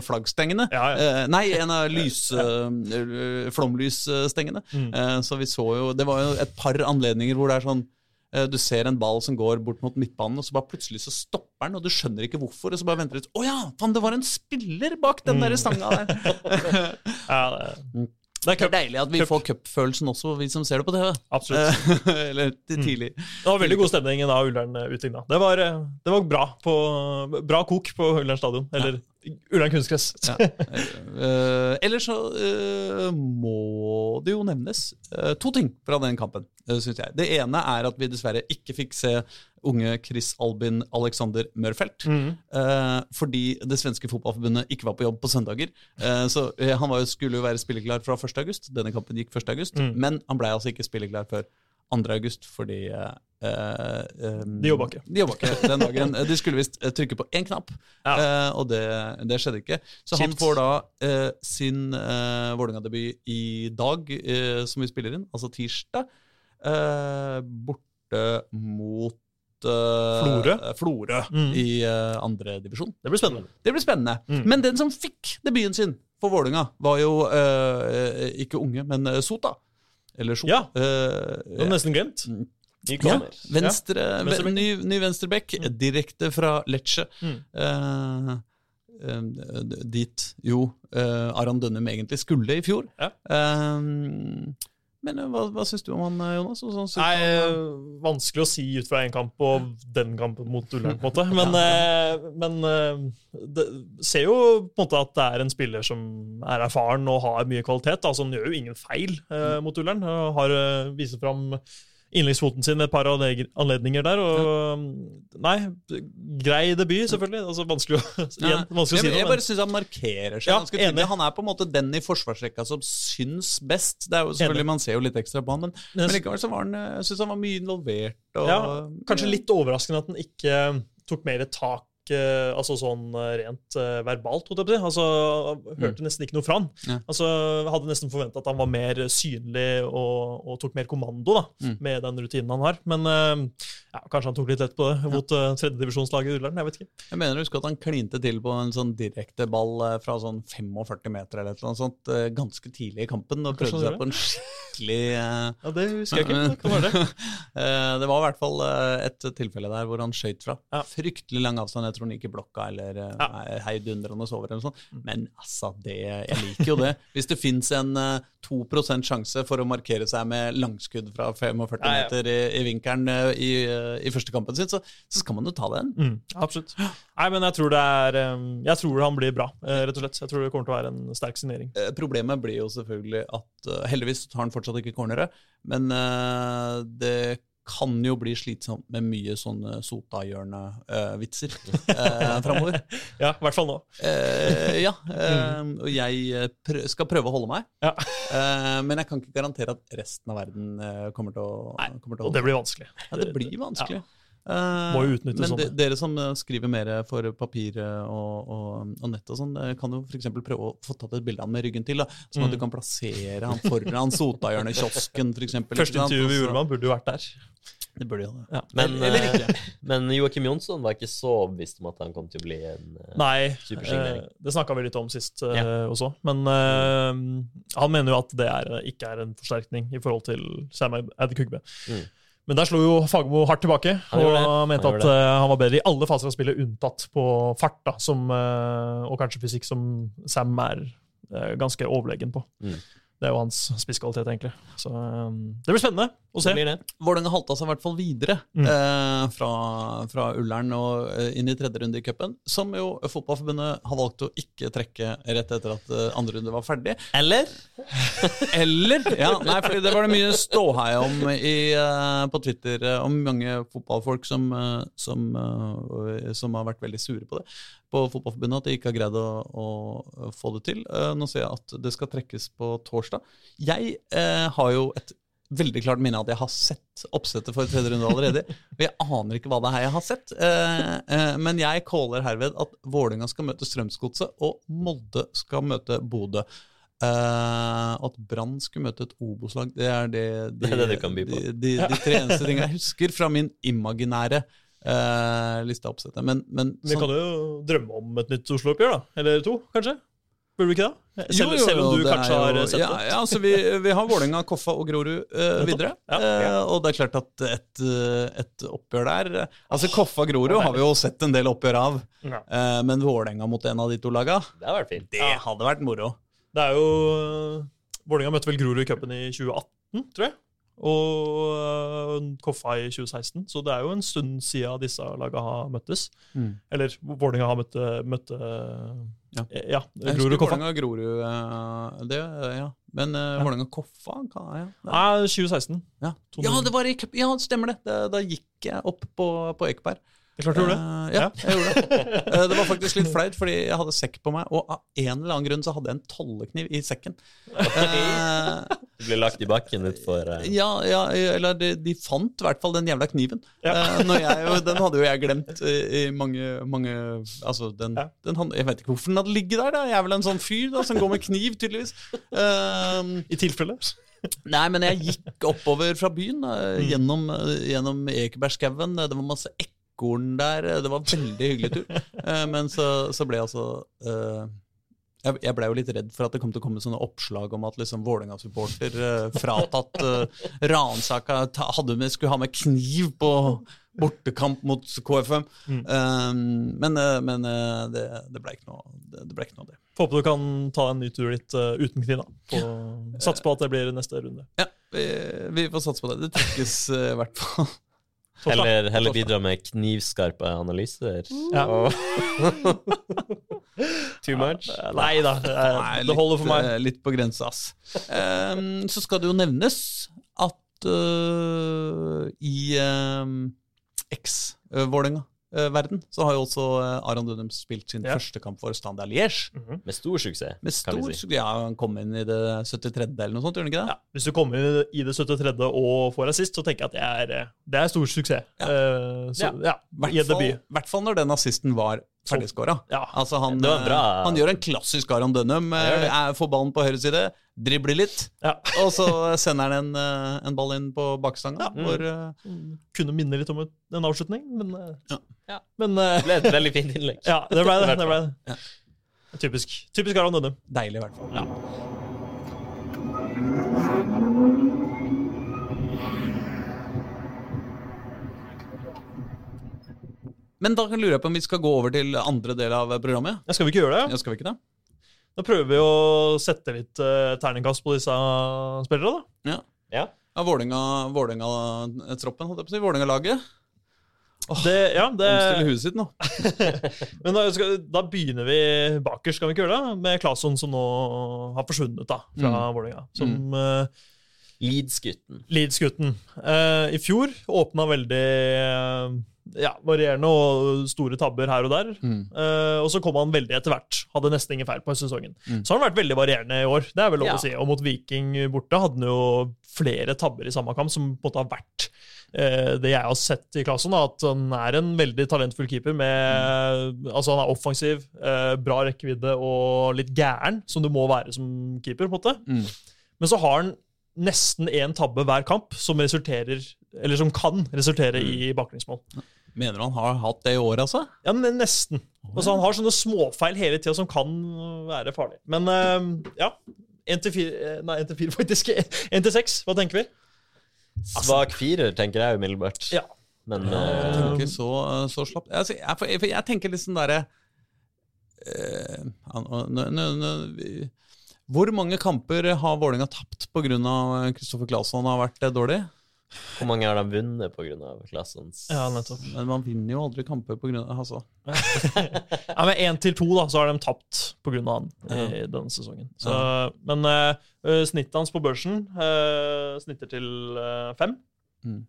flaggstengene. Nei, en av lys, flomlysstengene. Mm. Så vi så jo Det var jo et par anledninger hvor det er sånn du ser en ball som går bort mot midtbanen, og så bare plutselig så stopper den, og du skjønner ikke hvorfor. Og så bare venter du Å ja, faen, det var en spiller bak den Mm. der stanga der! Ja, det, det er Det er deilig at vi Cup. får cupfølelsen også, vi som ser det på TV. Absolutt. Eh, Eller til Mm. tidlig. Det var veldig god stemning da Ullern eh, utligna. Det var, eh, det var bra, på, bra kok på Ullern stadion. Eller Ullern kunstgress. Ja. uh, ellers så uh, må det jo nevnes uh, to ting fra den kampen, uh, syns jeg. Det ene er at vi dessverre ikke fikk se unge Chris Albin Alexander Mørfelt. Mm. fordi det svenske fotballforbundet ikke var på jobb på søndager. Så Han var jo, skulle jo være spilleklar fra 1. august. Denne kampen gikk 1. august. Mm. Men han blei altså ikke spilleklar før 2. august fordi eh, um, De jobba ikke. De jobba ikke den dagen. De skulle visst eh, trykke på én knapp, Ja. uh, og det, det skjedde ikke. Så han får da uh, sin uh, Vålerenga-debut i dag, eh, som vi spiller inn, altså tirsdag, eh, borte mot eh, Florø. eh, Florø Mm. i uh, andre divisjon. Det blir spennende. Det blir spennende. Mm. Men den som fikk debuten sin for Vålerenga, var jo eh, ikke unge, men eh, Sota. Eller Sota. Ja. Eh, Det var nesten glemt. Ny ja, kommer. venstre, ny, ny, venstreback, venstrebekk, direkte fra Lecce. Mm. Uh, uh, dit jo uh, Aron Dønnum egentlig skulle i fjor. Ja. Men hva, hva syns du om han, Jonas? Sånn, Nei, han, Vanskelig å si ut fra én kamp og den kampen mot Ullern, på en måte. Men, men det ser jo på en måte at det er en spiller som er erfaren og har mye kvalitet. Altså, han gjør jo ingen feil eh, mot Ullern. Har eh, viser fram innleggsfoten sin et par anledninger der. Og, Nei, grei debut, selvfølgelig. Altså, vanskelig å, igjen, vanskelig å si jeg, jeg bare syns han markerer seg Ja, ganske tydelig. enig. Han er på en måte den i forsvarsrekka som syns best. Det er jo selvfølgelig, Man ser jo litt ekstra på han, men, Men- likevel så var han, eh, jeg synes han var mye involvert. Og, Ja, Kanskje litt overraskende at han ikke tok mer tak altså sånn eh, rent eh, verbalt, holdt jeg på å si. Altså, hørte nesten ikke noe fra han. Ja. Altså, hadde nesten forventa at han var mer synlig og, og tok mer kommando da, Mm. med den rutinen han har. Men eh, ja, kanskje han tok litt lett på det mot ja. tredjedivisjonslaget i Ullern. Jeg vet ikke. Jeg mener husk at han klinte til på en sånn direkte ball fra sånn 45 meter eller noe sånt ganske tidlig i kampen, og prøvde seg på en skikkelig Ja, Det husker jeg ikke. Det kan være det. Det var i hvert fall et tilfelle der hvor han skøyt fra fryktelig lang avstand. Jeg tror han gikk i blokka eller eh, Ja. Mm. heidundrende over. eller noe sånt. Men altså, det, jeg liker jo det. Hvis det fins en eh, 2 sjanse for å markere seg med langskudd fra 45 Ja, ja. meter i, i vinkelen eh, i, eh, i første kampen sin, så, så skal man jo ta den. Mm, absolutt. Nei, men jeg tror det er eh, Jeg tror han blir bra, eh, rett og slett. Jeg tror det kommer til å være en sterk signering. Eh, Problemet blir jo selvfølgelig at eh, heldigvis tar han fortsatt ikke cornere, men eh, det kan jo bli slitsomt med mye sånne Sota-hjørne-vitser uh, framover. Ja, i hvert fall nå. Eh, ja, eh, og jeg eh, prø skal prøve å holde meg, Ja. Eh, men jeg kan ikke garantere at resten av verden eh, kommer til å, Nei, kommer til å Og det blir vanskelig. ja, det blir vanskelig. Ja. Eh, Må jo utnytte men sånne. de, dere som eh, skriver mer for papir eh, og, og, og nett og sånn, kan jo f.eks. prøve å få tatt et bilde av han med ryggen til, da, sånn at Mm. du kan plassere han foran Sotahjørnet-kiosken, f.eks. Første intervju vi gjorde med han burde jo vært der. Det burde jo det. Ja. Men, Eller men Joakim Jonsson var ikke så overbevist om at han kom til å bli en Nei, Supersignering. det snakka vi litt om sist Ja. også. Men uh, han mener jo at det er, ikke er en forsterkning i forhold til Sam Adekugbe. Mm. Men der slo jo Fagermo hardt tilbake Han og mente Han at eh, han var bedre i alle faser av spillet, unntatt på fart, da, som, eh, og kanskje fysikk, som Sam er eh, ganske overlegen på. Mm. Det er jo hans spisskvalitet, egentlig. Så um, det blir spennende å se. Vålerenga halta seg i hvert fall videre Mm. eh, fra, fra Ullern og eh, inn i tredje runde i cupen, som jo Fotballforbundet har valgt å ikke trekke rett etter at eh, andre runde var ferdig. Eller? Eller Ja, nei, fordi det var det mye ståhei om i, uh, på Twitter, om mange fotballfolk som, uh, som, uh, som har vært veldig sure på det. På Fotballforbundet, at de ikke har greid å, å få det til. Eh, nå ser jeg at det skal trekkes på torsdag. Jeg eh, har jo et veldig klart minne av at jeg har sett oppsettet for tredje runde allerede. Og jeg aner ikke hva det er jeg har sett. Eh, eh, men jeg caller herved at Vålinga skal møte Strømsgodset, og Molde skal møte Bodø. At Brann skulle møte et Obos-lag, det er det, de, Det er det. De, de, de tre eneste tingene jeg husker fra min imaginære uh, liste lista oppsettet. Men, men Vi sånn- kan jo drømme om et nytt Oslo-oppgjør, da. Eller to, kanskje? Burde vi ikke det? Selv, Jo, jo, selv om du kanskje jo, har sett ja, det? Ja, altså vi, vi har Vålerenga, Koffa og Grorud eh, videre. Ja, Eh, og det er klart at et, eh, et oppgjør der eh, Altså Koffa og Grorud har vi jo sett en del oppgjør av, Ja. eh, men Vålerenga mot en av de to laga, Det har vært fint. det hadde vært moro. Det er jo Vålerenga møtte vel Grorud i cupen i 2018, tror jeg. Og øh, Koffa i 2016. Så det er jo en stund siden disse laga har møttes. Mm. Eller Vålerenga har møtt, møtte Ja. ja. ja Grorud Koffa. Vålerenga Grorud, eh, det, eh, ja. Men uh, Ja. Vålerenga-Koffa ja, ja. Nei, 2016. Ja. Ja, det var i. Ja, stemmer det. Da, da gikk jeg opp på, på Ekeberg. Det klart du gjorde det. Eh, ja, jeg gjorde det. Eh, det var faktisk litt flaut, fordi jeg hadde sekk på meg, og av en eller annen grunn så hadde jeg en tollekniv i sekken. Eh, Du ble lagt i bakken utfor uh, ja, ja, eller de, de fant i hvert fall den jævla kniven. Ja. Eh, når jeg, den hadde jo jeg glemt i, mange, mange Altså, den, Ja. den hadde, Jeg vet ikke hvorfor den hadde ligget der. da Jeg er vel en sånn fyr da som går med kniv, tydeligvis. Eh, I tilfelle. Nei, men jeg gikk oppover fra byen, eh, Mm. gjennom, eh, gjennom Ekebergskauen. Det var masse ekorn der. Det var en veldig hyggelig tur. Eh, Men så, så ble jeg altså eh, jeg, jeg ble jo litt redd for at det kom til å komme sånne oppslag om at liksom Vålerenga-supporter eh, fratatt uh, ransaka med, skulle ha med kniv på bortekamp mot KFM. Mm. Men men det, det ble ikke ble ikke noe av det. Får håpe du kan ta en ny tur dit uh, uten kniv. da. På- Sats på at det blir neste runde. Ja, vi, vi får satse på det. Det trykkes uh, i hvert fall. Heller, heller bidra med knivskarpe analyser. Ja. Too much? Nei da, det, holder for meg. eh, Litt på grensa, ass. Um, så skal det jo nevnes at uh, i um, eks-Vålerenga-verden så har jo også eh, Aron Dunham spilt sin Ja. første kamp for Standard Liège. Med stor suksess, Med kan vi si. Ja, han kom inn i det 73. eller noe sånt, gjør han ikke det? Ja, hvis du kommer inn i det 73. og får assist, så tenker jeg at det er, eh, det er stor suksess. Eh, så, ja, I hvert en fall, debut. hvert fall når den assisten var ferdigskåra. Ja. Altså han, eh, han gjør en klassisk Aron Dønnum. Eh, Får ballen på høyre side, dribler litt, Ja. og så sender han en, eh, en ball inn på bakstanga. Mm. Hvor, eh, Kunne minne litt om en avslutning, men, Ja. Ja. men Det ble et veldig fint innlegg. Ja, det ble det. Det, ble det. Ja. Typisk, typisk Aron Dønnum. deilig, i hvert fall. Ja. Men da lurer jeg på om vi skal gå over til andre del av programmet. Ja, skal vi ikke gjøre det? Ja, skal vi ikke det? Da prøver vi å sette litt uh, terningkast på disse spillere, da. Ja. Ja. Ja, Vålerenga- Vålerenga-troppen, holdt jeg på å si. Vålerenga-laget. Det, ja, det, Omstille huet sitt nå. men da, skal, da begynner vi bakerst, skal vi ikke gjøre det? Med Claesson, som nå har forsvunnet da, fra Mm. Vålerenga. Som eh, Leeds-gutten. Leeds-gutten. Uh, I fjor åpna veldig eh, ja, varierende og store tabber her og der. Mm. Uh, og så kom han veldig etter hvert. Hadde nesten ingen feil på sesongen. Mm. Så har han vært veldig varierende i år. Det er vel lov Ja. å si. Og mot Viking borte hadde han jo flere tabber i samme kamp som på en måte har vært uh, det jeg har sett i klassen. Da, at han er en veldig talentfull keeper. Med, altså Han er offensiv, uh, bra rekkevidde og litt gæren, som du må være som keeper. på en måte. Mm. Men så har han nesten én tabbe hver kamp som resulterer eller som kan resultere i baklengsmål. Mener du han har hatt det i år, altså? Ja, men nesten. Altså, han har sånne småfeil hele tida som kan være farlige. Men uh, ja. 1 til 4 Nei, 1 til 4, faktisk. 1 til 6. Hva tenker vi? Svak firer, tenker jeg umiddelbart. Ja. Men Jeg eh, tenker så, så slapp Altså, jeg, for jeg, jeg tenker litt sånn derre eh, vi- Hvor mange kamper har Vålerenga tapt pga. Kristoffer Claesson har vært dårlig? Hvor mange har de vunnet pga. klassens Ja, nettopp. Men man vinner jo aldri kamper pga. Altså. Ja, men 1 til 2 da, så har de tapt pga. han i denne sesongen. Så, Men eh, eh, snittet hans på børsen uh, snitter til 5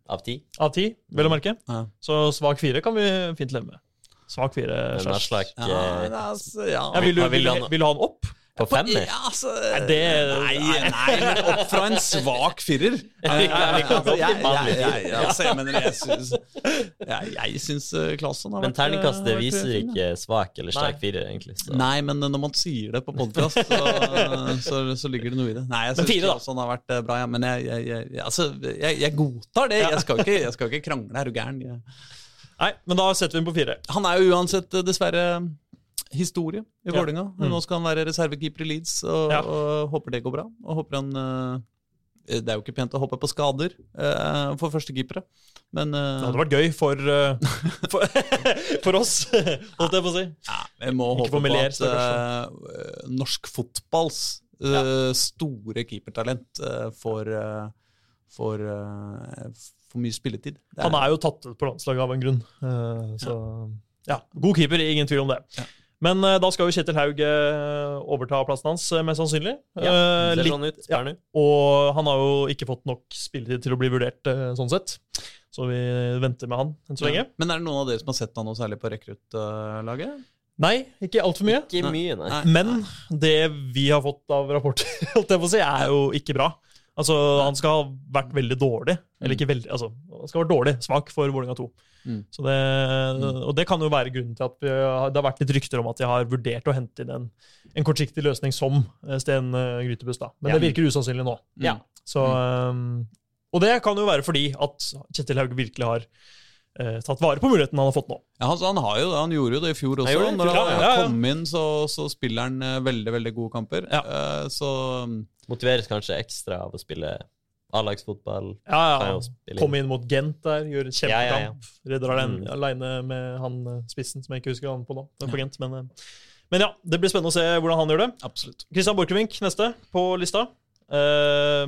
av ti? av 10, vel å merke. Ja. Så svak 4 kan vi fint leve med. Svak 4 Slags. Ja, eh, det altså, ja. Ja, vil, du, vil vil, du- vil du ha den opp? På femmer? Ja, altså, det- nei, nei, men opp fra en svak firer. Jeg, altså, jeg, syns syns eh, Claesson har Men vært terningkastet viser ikke svak eller sterk firer, egentlig. Så. Nei, men når man sier det på podkast, så, så, så ligger det noe i det. Nei, jeg syns. Claesson har vært eh, bra, ja, men jeg, jeg, jeg, altså, jeg, jeg godtar det. Jeg skal ikke, jeg skal ikke krangle, er du gæren? Nei, men da setter vi den på fire. Han er jo uansett eh, dessverre historie i Ja. Mm. Nå skal han være reservekeeper i Leeds, og, Ja. og håper det går bra. Og håper han eh, Det er jo ikke pent å hoppe på skader uh, for førstekeepere, men uh, Det hadde vært gøy for, uh, for, for oss, holdt jeg på å si. ja, vi må Ikke håpe på at uh, norsk fotballs store keepertalent får, for, for, mye spilletid. Det Han er jo tatt ut på landslaget av en grunn. så ja, god keeper, ingen tvil om det. Ja. Men eh, da skal jo Kjetil Haug eh, overta plassen hans, eh, mest sannsynlig. Ja, det ser litt- sånn ut ja. Og han har jo ikke fått nok spilletid til å bli vurdert sånn sett. Så vi venter med han enn så lenge. Men er det noen av dere som har sett han noe særlig på rekruttlaget? Nei, ikke altfor mye. Ikke mye, nei. Nei. Men det vi har fått av rapporter, holdt jeg på å si, er jo ikke bra. Altså, Han skal ha vært veldig dårlig. Eller ikke veldig, altså, han skal ha vært dårlig, svak for Vålerenga 2. Mm. Så det, og det kan jo være grunnen til at vi har, det har vært litt rykter om at de har vurdert å hente inn en, en kortsiktig løsning som eh, Sten Grytebuss, Grytebust. da. Men Ja. det virker usannsynlig nå. Mm. Ja. Så, um, og det kan jo være fordi at Kjetil Haug virkelig har eh, tatt vare på muligheten han har fått nå. Ja, altså, han, har jo, han gjorde jo det i fjor også. Han gjorde det i Når han ja, ja, ja. kom inn, så, så spiller han eh, veldig veldig gode kamper. Ja. Eh, så Motiveres kanskje ekstra av å spille A-lagsfotball. Ja, ja. inn. Kom inn mot Gent der, gjør en Ja, ja, ja. kjempekamp. Redder alene, Mm. alene med han eh, spissen som jeg ikke husker han på nå. På Gent, men, eh, men ja, det blir spennende å se hvordan han gjør det. absolutt. Christian Borchgrevink neste på lista. Eh,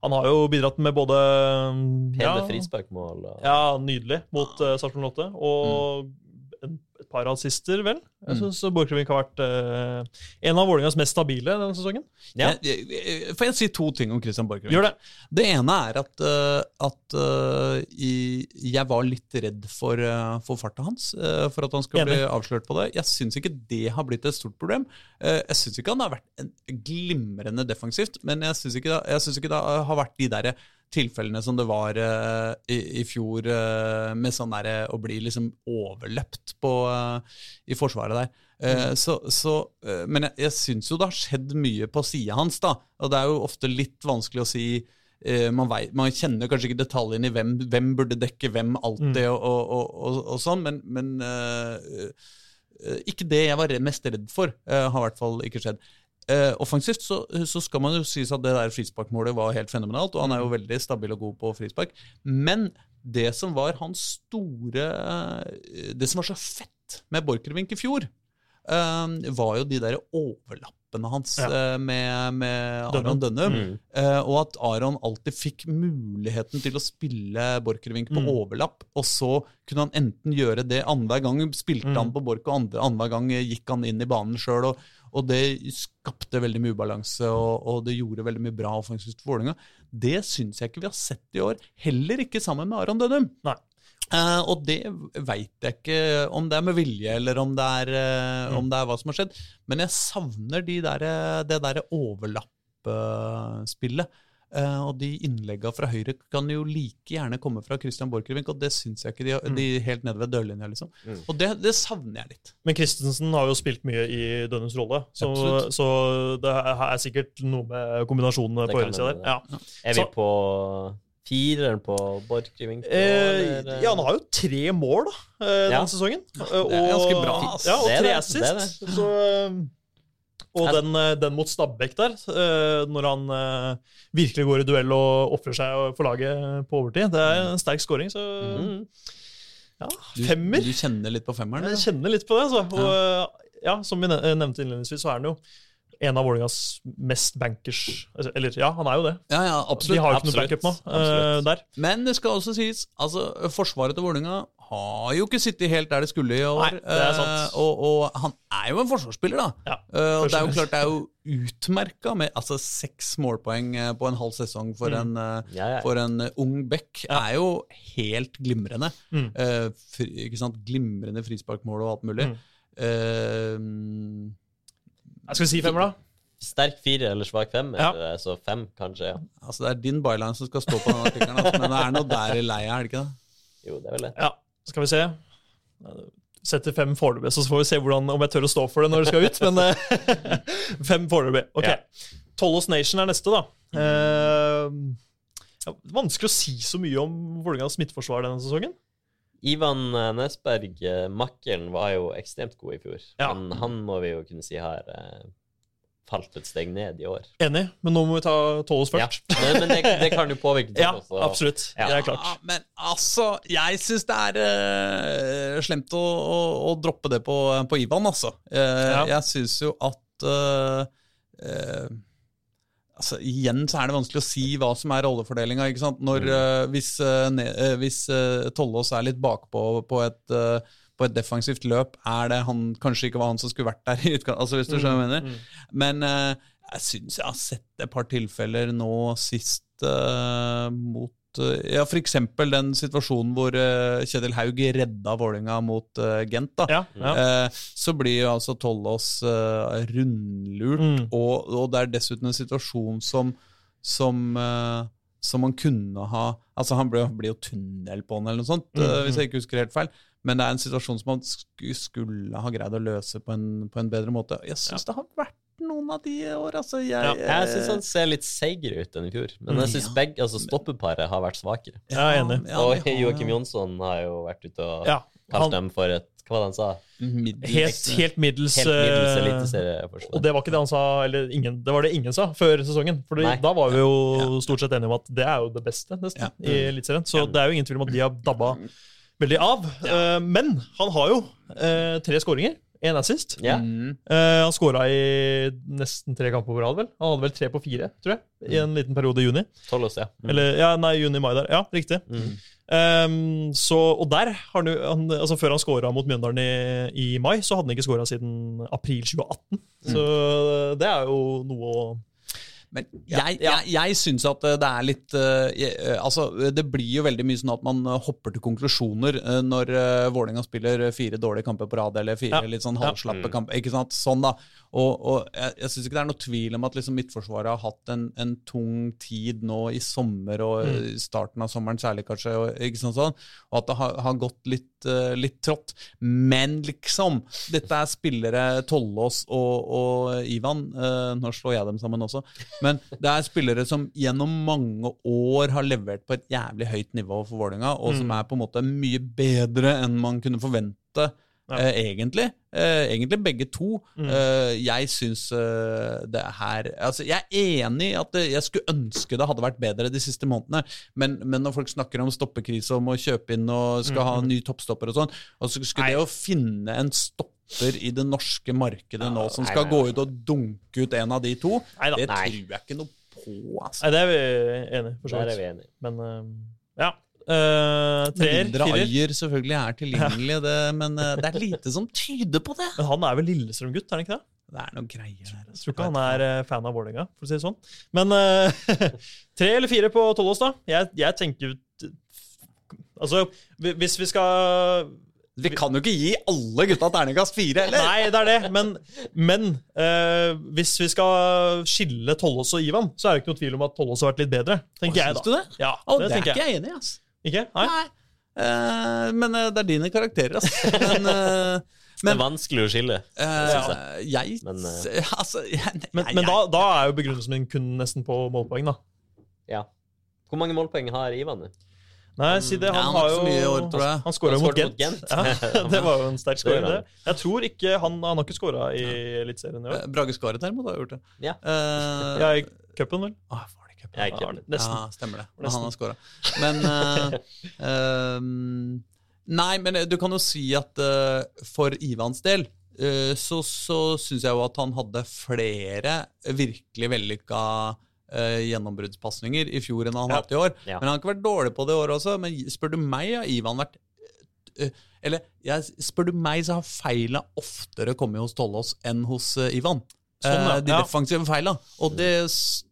Han har jo bidratt med både Hele ja, frisparkmål. Og... ja, nydelig mot uh, Sarpsborg 8. Og et par assister, vel. Jeg Mm. syns Borchgrevink har vært eh, en av Vålerengas mest stabile denne sesongen. Ja. Jeg- jeg- Får jeg si to ting om Christian Borchgrevink? Gjør det. Det ene er at, uh, at uh, i, jeg var litt redd for, uh, for farta hans. uh, for at han skulle Enig. bli avslørt på det. Jeg syns ikke det har blitt et stort problem. Uh, jeg syns ikke han har vært en glimrende defensivt, men jeg syns ikke, jeg synes ikke det har vært de der tilfellene som det var uh, i, i fjor, uh, med sånn der å bli liksom overløpt på, uh, i forsvaret der. Mm. så, så, eh, men jeg, jeg syns jo det har skjedd mye på sida hans, da. Og det er jo ofte litt vanskelig å si eh, man, vet, man kjenner kanskje ikke detaljene i hvem, hvem burde dekke hvem alltid, og, og, og, og, og sånn, men, men eh, eh, ikke det jeg var mest redd for, uh, har i hvert fall ikke skjedd. Eh, offensivt så, så skal man jo sies at det der frisparkmålet var helt fenomenalt, og han er jo veldig stabil og god på frispark. Men det som var hans store eh, Det som var så fett med Borchgrevink i fjor, eh, var jo de der overlappene hans Ja. eh, med, med. Aron Dønnum. Mm. Eh, og at Aron alltid fikk muligheten til å spille Borchgrevink på Mm. overlapp. Og så kunne han enten gjøre det annenhver gang spilte Mm. han på Borch, og andre, annenhver gang gikk han inn i banen sjøl. Og, og det skapte veldig mye ubalanse, og, og det gjorde veldig mye bra offensivt for Vålerenga. Det syns jeg ikke vi har sett i år. Heller ikke sammen med Aron Dødum. Nei. Uh, og det veit jeg ikke om det er med vilje, eller om det er, uh, Mm. om det er hva som har skjedd. Men jeg savner de der, det derre overlappspillet. Eh, og de innlegga fra høyre kan jo like gjerne komme fra Christian Borchgrevink, og det syns jeg ikke de, Mm. de helt nede ved dørlinja, liksom. Mm. Og det, det savner jeg litt. Men Christensen har jo spilt mye i Dønnums rolle, så, så det er sikkert noe med kombinasjonene på høyresida der. Ja. Er vi på fireren på Borchgrevink? Eh, ja, han har jo tre mål da, denne Ja. sesongen. det er ganske bra. Ja, og Det er tre det, assist. det er det. Så, eh, og den, eh, den mot Stabæk der, eh, når han eh, virkelig går i duell og ofrer seg for laget på overtid, det er en sterk scoring. Så Mm. ja, femmer. du kjenner litt på femmeren? Jeg kjenner litt på det. Altså. Og, ja, som vi nevnte innledningsvis, så er han jo en av Vålerengas mest bankers altså, Eller ja, han er jo det. Ja, ja, absolutt, De har jo ikke noe backup nå Uh, der. Men det skal også sies, altså, forsvaret til Vålerenga har jo ikke sittet helt der det skulle i år. Nei, det er sant. eh, og, og han er jo en forsvarsspiller, da. Ja, Eh, og det er jo klart det er jo utmerka med altså, seks målpoeng eh, på en halv sesong for Mm. en, Ja, ja. for en ung bekk. Ja. Er jo helt glimrende. Mm. Eh, fri, ikke sant? Glimrende frisparkmål og alt mulig. Mm. Uh, Jeg skal si femmer, da? Sterk fire eller svak fem, Ja. eller så fem, kanskje. ja. altså, det er din byline som skal stå på den artikkelen, altså, men det er noe der i leia, er det ikke det? Jo, det er vel det. Ja, skal vi se. Setter fem foreløpig, så får vi se hvordan, om jeg tør å stå for det når det skal ut. Men eh, fem foreløpig. Ok. Ja. Tollos Nation er neste, da. Uh, ja, vanskelig å si så mye om Vålerengas midtforsvar denne sesongen. Ivan Nesberg, eh, makkeren, var jo ekstremt god i fjor. Ja. Men han må vi jo kunne si har falt et steg ned i år. Enig, men nå må vi ta Tollås Ja. først. Men, men det, det kan jo påvirke Ja, også. og- absolutt. Ja. Det er klart. Ja, men altså, jeg syns det er uh, slemt å, å, å droppe det på, på Ivan, altså. Uh, Ja. Jeg syns jo at uh, eh, Altså, Igjen så er det vanskelig å si hva som er rollefordelinga. Mm. hvis uh, ne, hvis Tollås er litt bakpå på et, på et defensivt løp, er det han kanskje ikke var han som skulle vært der. i utgang- altså hvis du skjønner jeg mener. Mm. Men uh, jeg syns jeg har sett et par tilfeller nå sist uh, mot eh, Ja, eksempel den situasjonen hvor uh, Kjetil Haug redda Vålinga mot uh, Gent. da. Ja, ja. Uh, så blir jo altså Tollås rundlurt, Mm. og, og det er dessuten en situasjon som som, som man kunne ha Altså Han blir, jo tunnel på han, eller noe sånt, Mm, hvis mm. jeg ikke husker helt feil. Men det er en situasjon som man skulle ha greid å løse på en, på en bedre måte. Jeg syns det har vært noen av de år, altså. Jeg, Ja, Jeg syns han ser litt seigere ut enn i fjor. Men jeg syns Ja. begge, altså stoppeparet har vært svakere. Jeg er enig. ja, og Joakim Jonsson har jo vært ute og Ja, kalt dem for et Hva var det han sa? Middels- helt, helt middels, Helt middels eh, eliteserieforsvar. Og det var ikke det han sa, eller ingen, det var det ingen sa før sesongen. For da var vi jo Ja. stort sett enige om at det er jo det beste nesten Ja. i Eliteserien. Så Ja. det er jo ingen tvil om at de har dabba veldig av. Ja. men han har jo eh, tre skåringer Én assist. Ja. Mm. Eh, han skåra i nesten tre kamper på rad, vel? Han hadde vel tre på fire, tror jeg, i en liten periode i juni. Tollos, ja. Mm. Eller, ja, nei, juni-mai der. Ja, riktig. Mm. Um, så, og der har han, han, altså Før han skåra mot Mjøndalen i, i mai, så hadde han ikke skåra siden april 2018. Så det er jo noe å Men jeg, jeg, jeg syns at eh, det er litt eh, jeg, eh, Altså, det blir jo veldig mye sånn at man hopper til konklusjoner når uh, Vålerenga spiller fire dårlige kamper på rad, eller fire litt sånn halvslappe Mm. kamper. Ikke sant? Sånn, da. Og, og jeg, jeg syns ikke det er noe tvil om at liksom Midtforsvaret har hatt en, en tung tid nå i sommer og Mm. starten av sommeren særlig, kanskje, og, ikke sant sånn, og at det har, har gått litt, eh, litt trått. Men liksom, dette er spillere Tollås og, og Ivan. Uh, nå slår jeg dem sammen også. Men det er spillere som gjennom mange år har levert på et jævlig høyt nivå for Vålerenga, og som Mm. er på en måte mye bedre enn man kunne forvente. Ja. Eh, egentlig. Eh, egentlig begge to. Mm. Eh, jeg syns det her Altså, jeg er enig i at jeg skulle ønske det hadde vært bedre de siste månedene, men, men når folk snakker om stoppekrise om å kjøpe inn og skal ha Mm. ny toppstopper og sånn, og så skulle Nei. det å finne en stopper i det norske markedet nå som nei, skal nei, gå ut og dunke ut en av de to, Nei da. det Nei. tror jeg ikke noe på, altså. Nei, det er vi enige for så vidt. Men eh, ja. Uh, treer, mindre firer. Ayer selvfølgelig er tilgjengelig, det, men eh, det er lite som tyder på det. Men han er vel Lillestrøm-gutt, er han ikke det? Det er noen greier der. Jeg tror ikke han er eh, fan av Vålerenga, for å si det sånn. Men eh, tre eller fire på Tollås, da? Jeg, jeg tenker Altså, hvis vi skal Vi kan jo ikke gi alle gutta terningkast fire, eller? Nei, det er det, men, men eh, hvis vi skal skille Tollås og Ivan, så er det ikke noe tvil om at Tollås har vært litt bedre, tenker Hva, jeg syns da. du det? Ja, det, det er ikke jeg. jeg enig i, ass. Ikke? Nei? Nei. Eh, men eh, det er dine karakterer, altså. Men, eh, Det er vanskelig å skille. eh, jeg Men, s- Altså, jeg, Men, jeg, men da, da er jo begrunnelsen min kun nesten på målpoeng, da. Ja. Hvor mange målpoeng har Ivan nå? Nei, si det. Ja, Han han har jo år, tror jeg. Han skåra mot Gent. mot Gent. Ja, det var jo en sterk skåring, det. Jeg tror ikke Han, han har ikke skåra i Eliteserien i år. Eh, Brage Skaret derimot har gjort det. Ja. uh, Ja, i cupen, vel? ah, ikke Ja, nesten. Ja, stemmer det. Nesten. han har scora. Men uh, um, Nei, men du kan jo si at uh, for Ivans del eh, så, så syns jeg jo at han hadde flere virkelig vellykka uh, gjennombruddspasninger i fjor enn han har Ja. hatt i år. Ja. Men han har ikke vært dårlig på det i år også. Men spør du meg, har Ivan vært uh, Eller jeg, spør du meg, så har feila oftere kommet hos Tollås enn hos uh, Ivan. Sånn, ja. Eh, de defensive feila. Og det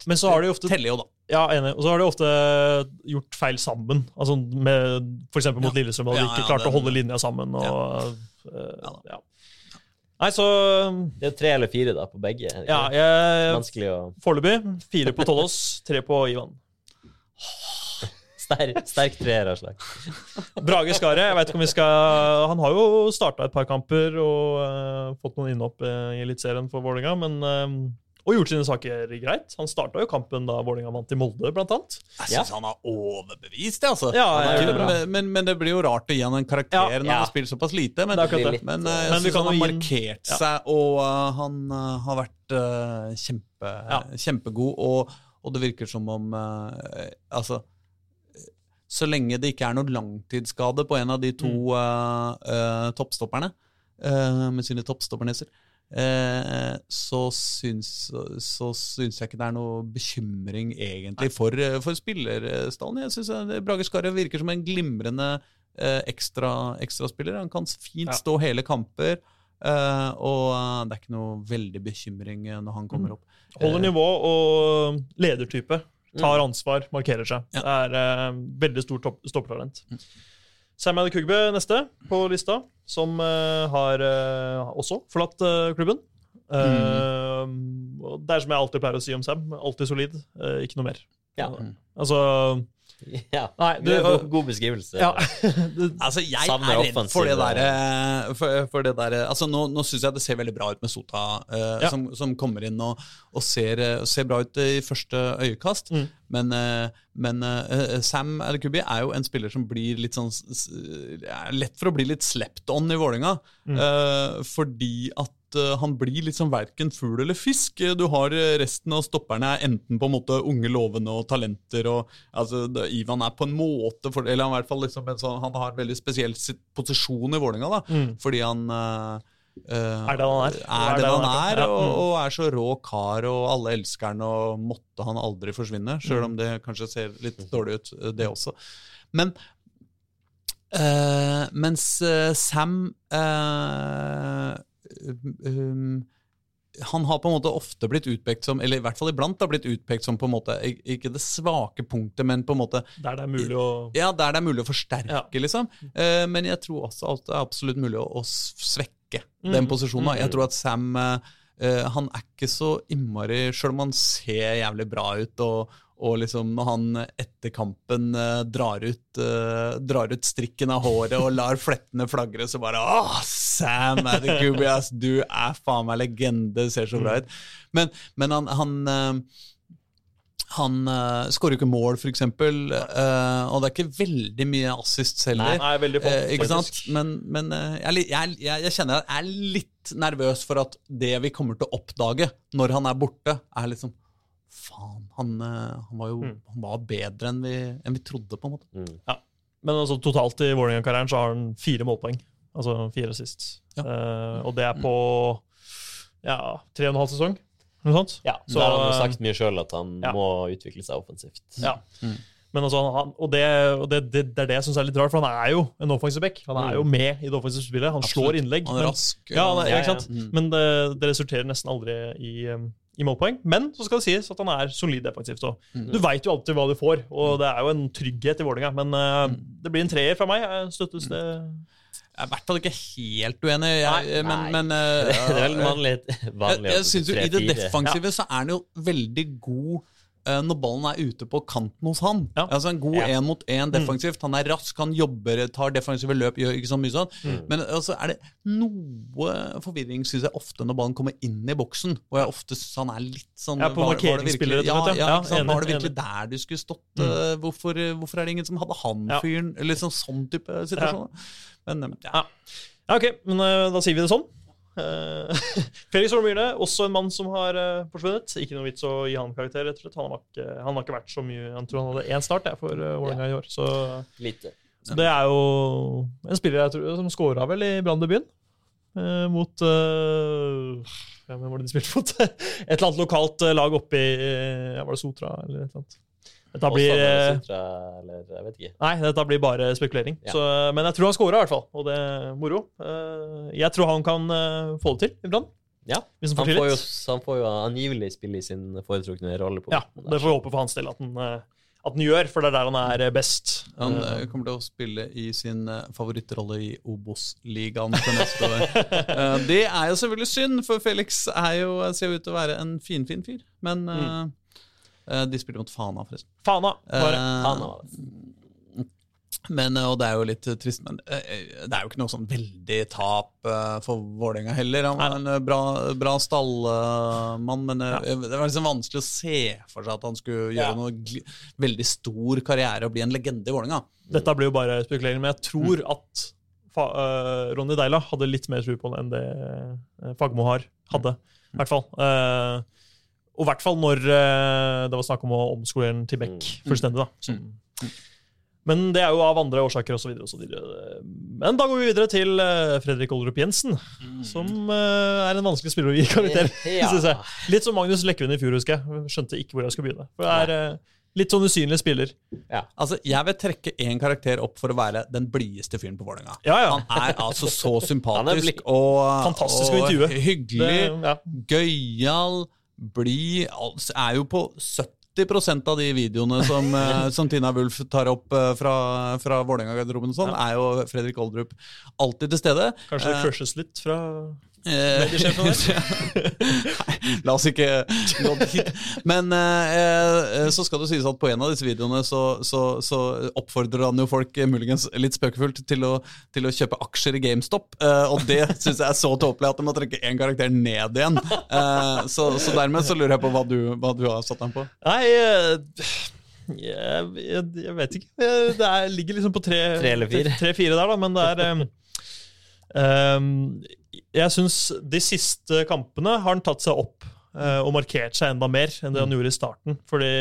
Men så har de ofte teller jo, da. Ja, enig. Og så har de ofte gjort feil sammen. Altså med F.eks. mot Ja. Lillestrøm, da de ikke ja, klarte å holde linja sammen. Og, eh, Ja ja. Nei, så Det er tre eller fire da, på begge. Ja, jeg Vanskelig å Foreløpig fire på Tollås, tre på Ivan. Sterk, sterk treer av slag. Brage Skaret, jeg vet ikke om vi skal Han har jo starta et par kamper og uh, fått noen innhopp uh, i Eliteserien for Vålerenga, men uh, og gjort sine saker greit. Han starta jo kampen da Vålerenga vant i Molde, blant annet. Jeg Ja. han har overbevist det, altså. Ja, Han jeg det men, men, men det blir jo rart å gi han en karakter Ja, når ja. han har spilt såpass lite. Men, Det det. men jeg Men vi syns han har markert seg, og uh, han uh, har vært uh, kjempe, Ja. kjempegod. Og, og det virker som om Altså Så lenge det ikke er noe langtidsskade på en av de to Mm. uh, toppstopperne uh, med sine toppstopperneser, uh, så syns, så syns jeg ikke det er noe bekymring egentlig for, for spillerstallen. Jeg syns Brage Skarre virker som en glimrende eh, ekstra, ekstraspiller. Han kan fint Ja. stå hele kamper. Uh, og det er ikke noe veldig bekymring når han kommer opp. Holder nivå og ledertype. Tar ansvar, markerer seg. Det er uh, veldig stort topp- stoppetalent. Mm. Sam Kugbe neste på lista, som uh, har uh, også forlatt klubben. Og det er som jeg alltid pleier å si om Sam. Alltid solid, ikke noe mer. Ja. Altså ja. Nei, Du, god, god beskrivelse. ja. Altså, jeg er redd for det derre for, for det der, altså, Nå, nå syns jeg det ser veldig bra ut med Sota, uh, Ja. som, som kommer inn og, og ser, eh, ser bra ut i første øyekast. Mm. Men, uh, men uh, Sam Adekubi er jo en spiller som blir litt sånn lett for å bli litt slept on i Vålinga Mm. eh, fordi at eh, han blir liksom sånn verken fugl eller fisk. Du har eh, resten av stopperne er enten på en måte unge lovende og talenter. og altså, Ivan er på en måte for, Eller han, i hvert fall liksom en sånn, han har en veldig spesiell posisjon i da, Mm. fordi han eh, er den han er. Er den han er, og, og, er så rå kar, og alle elsker han, og måtte han aldri forsvinne. Sjøl om det kanskje ser litt dårlig ut, det også. Men uh, mens uh, Sam uh, um, han har på en måte ofte blitt utpekt som eller i hvert fall iblant har blitt utpekt som på en måte, ikke det svake punktet, men på en måte Der det er mulig å Ja, der det er mulig å forsterke, ja. liksom. Uh, men jeg tror også at det er absolutt mulig å, å svekke mm. den posisjonen. Mm. Jeg tror at Sam uh, han er ikke så innmari Sjøl om han ser jævlig bra ut og, og liksom når han etter kampen eh, drar, ut, eh, drar, ut, strikken av håret og lar flettene flagre, så bare Åh, Sam Adekubias, du er faen meg legende! Ser så bra ut. Men, men han, han eh, han uh, skårer jo ikke mål, f.eks., uh, og det er ikke veldig mye assist heller. Nei, nei, veldig få, uh, ikke sant? Men, men uh, jeg, jeg, jeg, kjenner at jeg er litt nervøs for at det vi kommer til å oppdage når han er borte, er liksom faen, han, eh, han, var jo mm. han var bedre enn vi, enn vi, trodde, på en måte. Mm. Ja. Men altså, totalt i Vålerenga-karrieren så har han fire målpoeng. Altså fire sist. Ja. Uh, og det er på ja, tre og en halv sesong. Noe sånt. Ja, så har han jo sagt mye sjøl at han ja. må utvikle seg offensivt. Ja. Mm. Men altså, han, og, det, og det, det, det, er det jeg syns er litt rart, for han er jo en offensiv back. Han er jo mm. med i det offensive spillet. Han Absolutt. slår innlegg. Han er rask. Men, ja, han er, ja, ja. Mm. men det, resulterer nesten aldri i um, i målpoeng. Men så skal det sies at han er solid defensivt. Mm. Du veit jo alltid hva du får, og det er jo en trygghet i Vålerenga. Men uh, det blir en treer fra meg. Støttes det? Jeg er i hvert fall ikke helt uenig. Jeg, nei, men, men uh, Det er vel vanlig, vanlig Jeg, jeg synes jo i det defensive ja. så er han jo veldig god Eh, når ballen er ute på kanten hos han. Ja. Altså En god én ja. mot én defensivt. Han er rask, han jobber, tar defensive løp, gjør ikke så mye sånn. Mm. Men altså, er det noe forvirring, syns jeg, ofte når ballen kommer inn i boksen. Og jeg ofte synes han er litt sånn Ja, på markeringsspillere, ja, ja, ja, sant, Var det virkelig der du skulle stått? Mm. Uh, hvorfor, hvorfor, er det ingen som hadde han fyren? Liksom sånn type situasjon. Men, ja. ja. Ok, men da sier vi det sånn. Uh, Felix Holm også en mann som har uh, forsvunnet. Ikke noe vits å gi han karakter, rett og slett. Han har ikke, han har ikke vært så mye Jeg tror han hadde én start jeg, for uh, Vålerenga ja. i år. Så, Lite. så, det er jo en spiller jeg tror, som scora vel i Branndebuten. Uh, mot ja, Hvem var det de spilte mot? et eller annet lokalt lag oppe i Var det Sotra, eller et eller annet? Dette blir, Sotra, eller, jeg vet ikke. Nei, dette blir bare spekulering. Ja. Så, men jeg tror han scora, i hvert fall. Og det er moro. Eh, jeg tror han kan eh, få det til iblant. Ja, han får, jo, han får, jo, angivelig spille i sin foretrukne rolle. på Ja, Det får vi håpe for hans del at han, eh, at han, gjør, for det er der han er best. Han kommer til å spille i sin favorittrolle i Obos-ligaen til neste år. det er jo selvfølgelig synd, for Felix er jo, ser ut til å være en finfin fin fyr. Men mm. Eh, de spilte mot Fana, forresten. Fana, bare. Eh, Fana men, og det er jo litt trist, men det er jo ikke noe sånn veldig tap for Vålerenga heller. Han var en bra, bra stallmann, men ja. det var liksom vanskelig å se for seg at han skulle gjøre ja. noe veldig stor karriere og bli en legende i Vålerenga. Dette blir jo bare spekulering, men jeg tror mm. at uh, Ronny Deila hadde litt mer tro på det enn det Fagmo har, hadde. I hvert fall. Uh, og i hvert fall når uh, det var snakk om å omskolere den til Beck mm. fullstendig. da. Så. Mm. Men det er jo av andre årsaker osv. Men da går vi videre til uh, Fredrik Olrup Jensen, mm. som uh, er en vanskelig spiller å gi karakter. Ja. synes jeg. Litt som Magnus Lekven i fjor, husker jeg. Skjønte ikke hvor jeg skulle begynne. For det er Litt sånn usynlig spiller. Ja. Altså, Jeg vil trekke én karakter opp for å være den blideste fyren på Vålerenga. Ja, ja. Han er altså så sympatisk og, Fantastisk og, og hyggelig, det, ja. gøyal blid Er jo på 70% av de videoene som, eh, som Tina Wulf tar opp eh, fra, fra Vålerenga-garderoben, sånn, ja. er jo Fredrik Oldrup alltid til stede. Kanskje det eh, crushes litt fra Mediesjefen La oss ikke gå dit. Men eh, så skal det sies at på en av disse videoene så, så, så oppfordrer han jo folk muligens litt spøkefullt til å, til å kjøpe aksjer i GameStop. Eh, og det syns jeg er så tåpelig at de må trekke én karakter ned igjen. Eh, så, så, dermed så lurer jeg på hva du, hva du har satt dem på. Nei, jeg, jeg, jeg vet ikke. Det er, ligger liksom på tre, tre. Tre, fire der, da, men det er um, jeg syns de siste kampene har han tatt seg opp uh, og markert seg enda mer enn det han mm. gjorde i starten. Fordi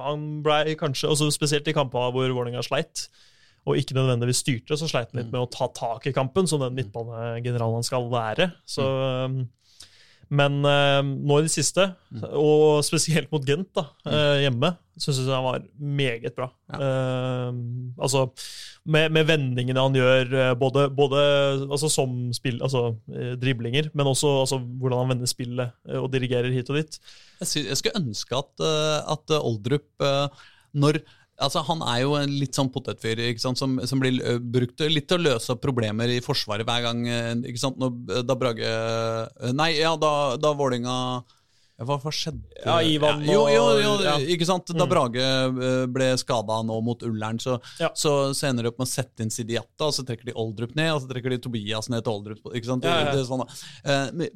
han ble kanskje, også spesielt i kampene hvor Vålerenga sleit, og ikke nødvendigvis styrte, så sleit han litt med å ta tak i kampen, som den midtbanegeneralen han skal være. Så, um, men uh, nå i det siste, og spesielt mot Gent da, uh, hjemme, syns jeg han var meget bra. Uh, altså, med, med, vendingene han gjør, både, både altså, som spill, altså, driblinger, men også altså, hvordan han vender spillet og dirigerer hit og dit. Jeg, jeg skulle ønske at, at Oldrup, når Altså, han er jo en litt sånn potetfyr som, som, blir brukt litt til å løse problemer i Forsvaret hver gang. ikke sant? Når, da Brage Nei, ja, da, da Vålinga hva, hva, skjedde? Ja, Ivan ja, jo, jo, jo, ja. ikke sant? Da mm. Brage ble skada nå mot Ullern, så, ja. så, så ender de opp med å sette inn Sidiata, og så trekker de Oldrup ned, og så trekker de Tobias ned til Oldrup. ikke sant? Ja, det, sånn,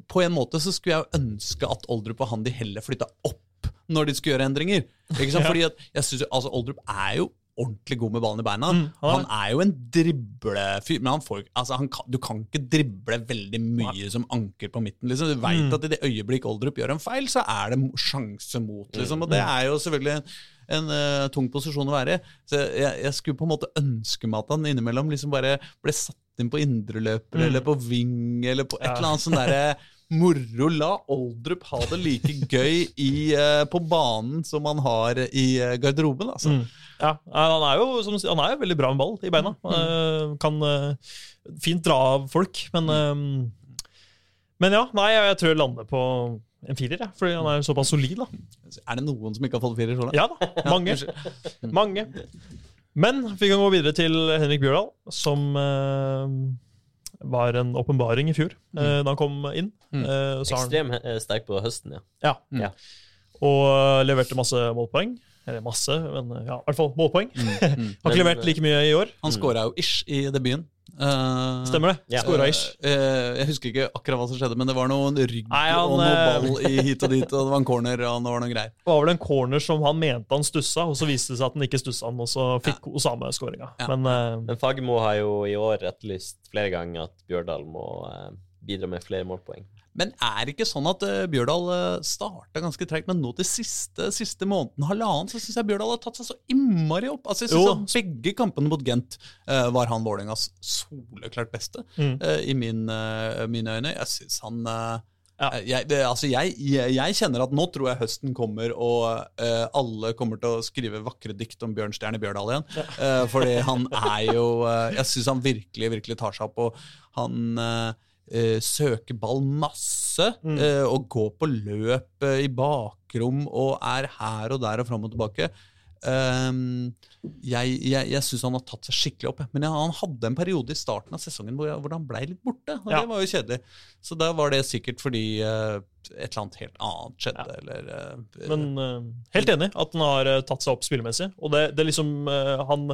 på en måte så skulle jeg ønske at Oldrup og han de heller flytta opp når de skulle gjøre endringer. Ikke sant? Fordi at jeg synes, altså Oldrup er jo ordentlig god med ballen i beina. Mm, han, han, er jo en driblefyr, men han får, altså han kan, du kan ikke drible veldig mye som anker på midten. Liksom. Du veit mm. at i det øyeblikk Oldrup gjør en feil, så er det sjanse mot. Liksom. Og det mm. er jo selvfølgelig en, en uh, tung posisjon å være i. Så jeg, jeg, skulle på en måte ønske meg at han innimellom liksom bare ble satt inn på indreløper mm. eller på ving eller på et ja. eller annet sånn derre moro. La Oldrup ha det like gøy i, uh, på banen som han har i uh, garderoben. Altså. Mm. Ja, han er, jo, som, han er jo veldig bra med ball i beina. Mm. Kan fint dra av folk, men Men ja, nei, jeg tror jeg lander på en firer, ja, fordi han er såpass solid. da. Er det noen som ikke har fått firer? så Ja da, mange. mange. Men vi kan gå videre til Henrik Bjørdal, som var en åpenbaring i fjor mm. uh, da han kom inn. Mm. Uh, Ekstremt eh, sterk på høsten, ja. ja. Mm. ja. Og leverte masse målpoeng. Eller masse, men ja, i hvert fall målpoeng. Mm. mm. har ikke levert like mye i år. Han skåra jo ish i debuten. Uh, Stemmer det. Ja. Skåra ish. Uh, jeg husker ikke akkurat hva som skjedde, men det var noen rygg Nei, han, og noe ball i hit og dit, og det var en corner og det var noen greier. Det var vel en corner som han mente han stussa, og så viste det seg at han ikke stussa og så fikk ja. Osame skåringa. Ja. Men, uh, men Fagermo har jo i år etterlyst flere ganger at Bjørdal må bidra med flere målpoeng. Men er det ikke sånn at uh, Bjørdal uh, starta ganske treigt, men nå til siste, siste måneden, halvannen, så syns jeg Bjørdal har tatt seg så innmari opp. Altså, jeg synes at Begge kampene mot Gent uh, var han Vålerengas soleklart beste, mm. uh, i min, mine øyne. Jeg syns han ja. Jeg, det, altså jeg, jeg, jeg, kjenner at nå tror jeg høsten kommer, og uh, alle kommer til å skrive vakre dikt om Bjørnstjerne Bjørdal igjen. Ja. Uh, fordi han er jo uh, Jeg syns han virkelig, virkelig tar seg opp. Og han eh, søke ball masse mm. eh, og gå på løp eh, i bakrom og er her og der og fram og tilbake. Um, jeg jeg, jeg syns han har tatt seg skikkelig opp. Men han hadde en periode i starten av sesongen hvor, hvor han blei litt borte. og ja. Det var jo kjedelig. Så da var det sikkert fordi uh, et eller annet helt annet skjedde. Ja. Eller, uh, men uh, helt enig at han har tatt seg opp spillemessig. Og det, det liksom han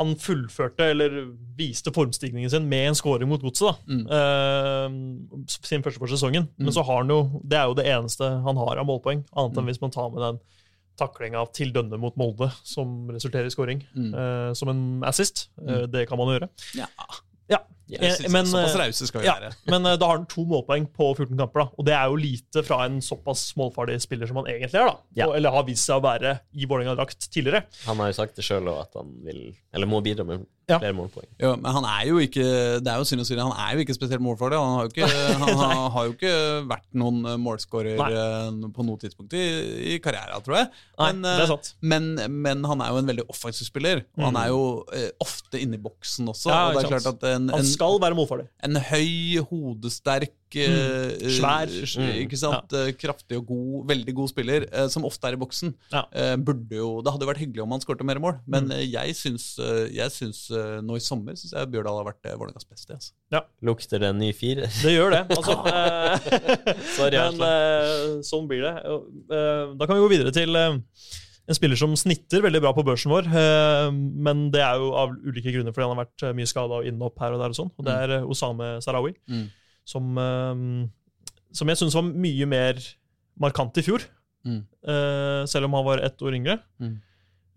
han fullførte, eller viste formstigningen sin med en scoring mot Godset. Mm. Uh, sin første for sesongen. Mm. Men så har han jo, det er jo det eneste han har av målpoeng, annet enn mm. hvis man tar med den taklinga til Dønne mot Molde som resulterer i scoring. Uh, som en assist. Uh, det kan man gjøre. Ja. Ja, men, såpass rause skal vi ja, være. Men da har han to målpoeng på 14 kamper. da, Og det er jo lite fra en såpass målfarlig spiller som han egentlig er. da, ja. og, Eller har vist seg å være i Vålerenga-drakt tidligere. Han har jo sagt det sjøl at han vil, eller må bidra med ja. flere målpoeng. Ja, men han er jo ikke det er jo synd å si det, han er jo ikke spesielt målfarlig. Han har jo ikke, han har, har jo ikke vært noen eh, målskårer eh, på noe tidspunkt i, i karrieren, tror jeg. Men, Nei, det er eh, sant. Men, men, han er jo en veldig offensiv spiller, og mm. han er jo eh, ofte inne i boksen også. Ja, og det er klart at en, han skal være målfarlig. En høy, hodesterk Mm. Svær. Mm. Ikke sant? Ja. Kraftig og god, veldig god spiller, som ofte er i boksen. Ja. Burde jo, Det hadde vært hyggelig om han skåret mer mål, men mm. jeg syns, jeg syns nå i sommer syns jeg Bjørdal har vært Vålerengas beste. Altså. Ja. Lukter det en ny fir? Det gjør det. Altså, Sorry, men sånn blir det. Da kan vi gå videre til en spiller som snitter veldig bra på børsen vår, men det er jo av ulike grunner fordi han har vært mye skada og innopp her og der. og sånn, og Det er Osame Sarawi, mm. som, som jeg syns var mye mer markant i fjor. Mm. selv om han var ett år yngre. Mm.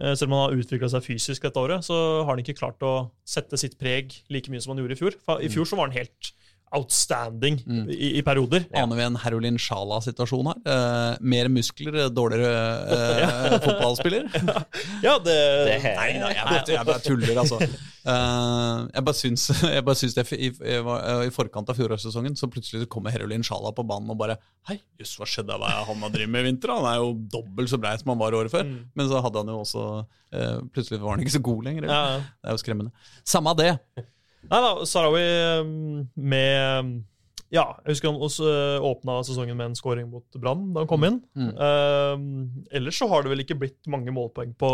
Eh, selv om han har utvikla seg fysisk dette året, så har han ikke klart å sette sitt preg like mye som han gjorde i fjor. I fjor så var han helt outstanding i, i perioder. Aner vi en Herolin Sjala-situasjon her? Eh, mer muskler, dårligere eh, fotballspiller? Ja, det, Det- Nei da, jeg bare, jeg bare tuller, altså. Eh, jeg bare syns, jeg bare syns det i, i, i forkant av fjorårssesongen så plutselig kommer Herolin Sjala på banen og bare Hei, jøss, hva skjedde? Hva er han har drevet med i vinter? Han er jo dobbelt så brei som han var året før. Men så hadde han jo også eh, Plutselig var han ikke så god lenger. Ja. Det er jo skremmende. Samme av det. Nei da, Sarawi um, med Ja, jeg husker han også uh, åpna sesongen med en scoring mot Brann da han kom inn. Um, ellers så har det vel ikke blitt mange målpoeng på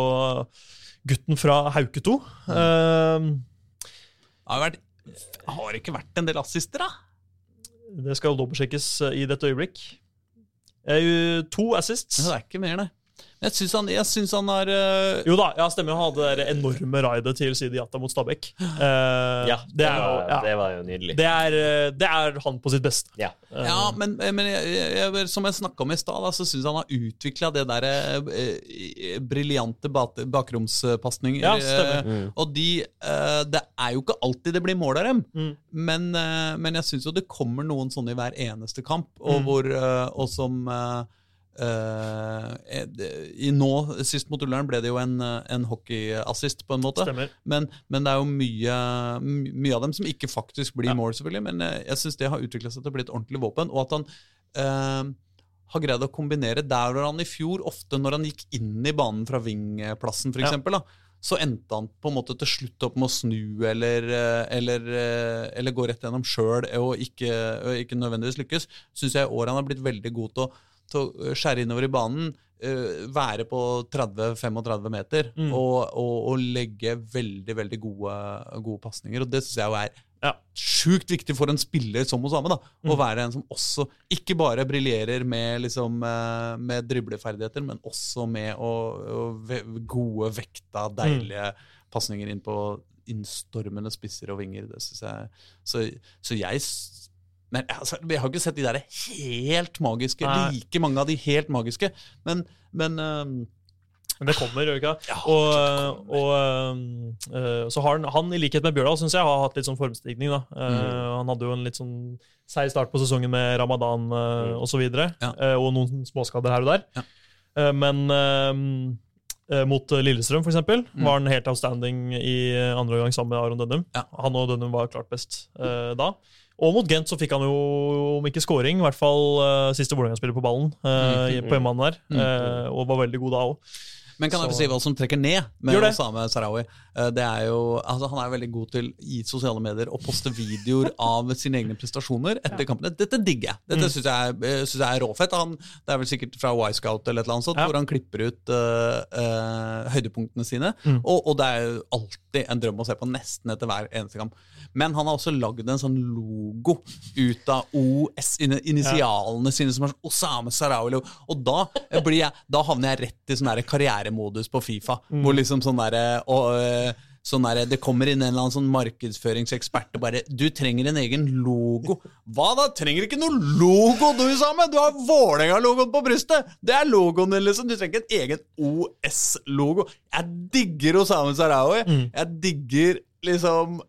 gutten fra Hauke 2. Mm. Det har, vært, har ikke vært en del assister, da? det skal dobbeltsjekkes uh, i dette øyeblikk. Eh, to assists. Det er ikke mer, nei. Jeg syns han, jeg synes han har eh, Jo da, ja, stemmer. Han hadde det der enorme raidet til Sidi Jata mot Stabæk. Uh, Ja, det, er, var, ja, det var jo nydelig. det, er, eh, det er han på sitt beste. Ja. Ja, men, men jeg, jeg, som jeg snakka om i stad, så syns han har utvikla det der eh, briljante bakromspasninger. Ja, stemmer. Mm. Og de eh, Det er jo ikke alltid det blir mål av dem, Mm. men, eh, men jeg syns jo det kommer noen sånne i hver eneste kamp, og, Mm. hvor, og som i nå, Sist mot Ullern ble det jo en, eh, en hockeyassist, på en måte. Men, men det er jo mye, mye av dem som ikke faktisk blir Ja. mål, selvfølgelig. Men eh, jeg syns det har utvikla seg til å bli et ordentlig våpen. Og at han eh, har greid å kombinere der hvor han i fjor, ofte når han gikk inn i banen fra vingplassen, f.eks., Ja. så endte han på en måte til slutt opp med å snu eller, eh, eller, eh, eller gå rett gjennom sjøl og ikke, ikke nødvendigvis lykkes. Syns jeg i år han har blitt veldig god til å, til å skjære innover i banen. eh, være på 30-35 meter Mm. og, og, og legge veldig veldig gode, gode pasninger. Og det syns jeg jo er Ja. sjukt viktig for en spiller som Osame. da, Å Mm. være en som også ikke bare briljerer med, liksom, eh, med dribleferdigheter, men også med å, å gode, vekta, deilige pasninger inn på innstormende spisser og vinger. Det synes jeg Så, så jeg men altså, Jeg har ikke sett de der helt magiske, Nei. like mange av de helt magiske, men, men ehm, Men det kommer, gjør det ikke? Og, og øh, så har han, han, i likhet med Bjørdal, syns jeg, har hatt litt sånn formstigning. da. Eh, Han hadde jo en litt sånn seig start på sesongen med ramadan uh, Mm. osv. videre Ja. uh, og noen småskader her og der. Ja. Uh, men mot Lillestrøm, for eksempel, var han helt outstanding i andre omgang sammen med Aron Dønnum. Ja. Han og Dønnum var klart best da. Og mot Gent så fikk han jo, om ikke scoring, i hvert fall uh, siste Vålerenga-spiller på ballen Uh, mm. på hjemmebane der. eh, og var veldig god da òg. Men kan jeg få si hva som trekker ned med Osame Sarawi? Det er jo, altså Han er veldig god til i sosiale medier å poste videoer av sine egne prestasjoner etter kampene. Dette digger jeg. Dette Mm. syns jeg, er råfett. Han, det er vel sikkert fra Y-Scout eller et eller annet sånt, Ja. hvor han klipper ut høydepunktene sine. Mm. Og, og det er jo alltid en drøm å se på nesten etter hver eneste kamp. Men han har også lagd en sånn logo ut av OS, initialene sine, som er sånn Osame Sarawi. Og da, blir jeg, da havner jeg rett i sånn karrieremodus på Fifa, hvor liksom sånn derre øh, Sånn der, det kommer inn en eller annen sånn markedsføringsekspert og bare 'Du trenger en egen logo'. Hva da? Trenger ikke noe logo, du, Same! Du har Vålerenga-logoen på brystet! Det er logoen din, liksom. Du trenger ikke en egen OS-logo. Jeg digger Osame Sarawi. Jeg digger liksom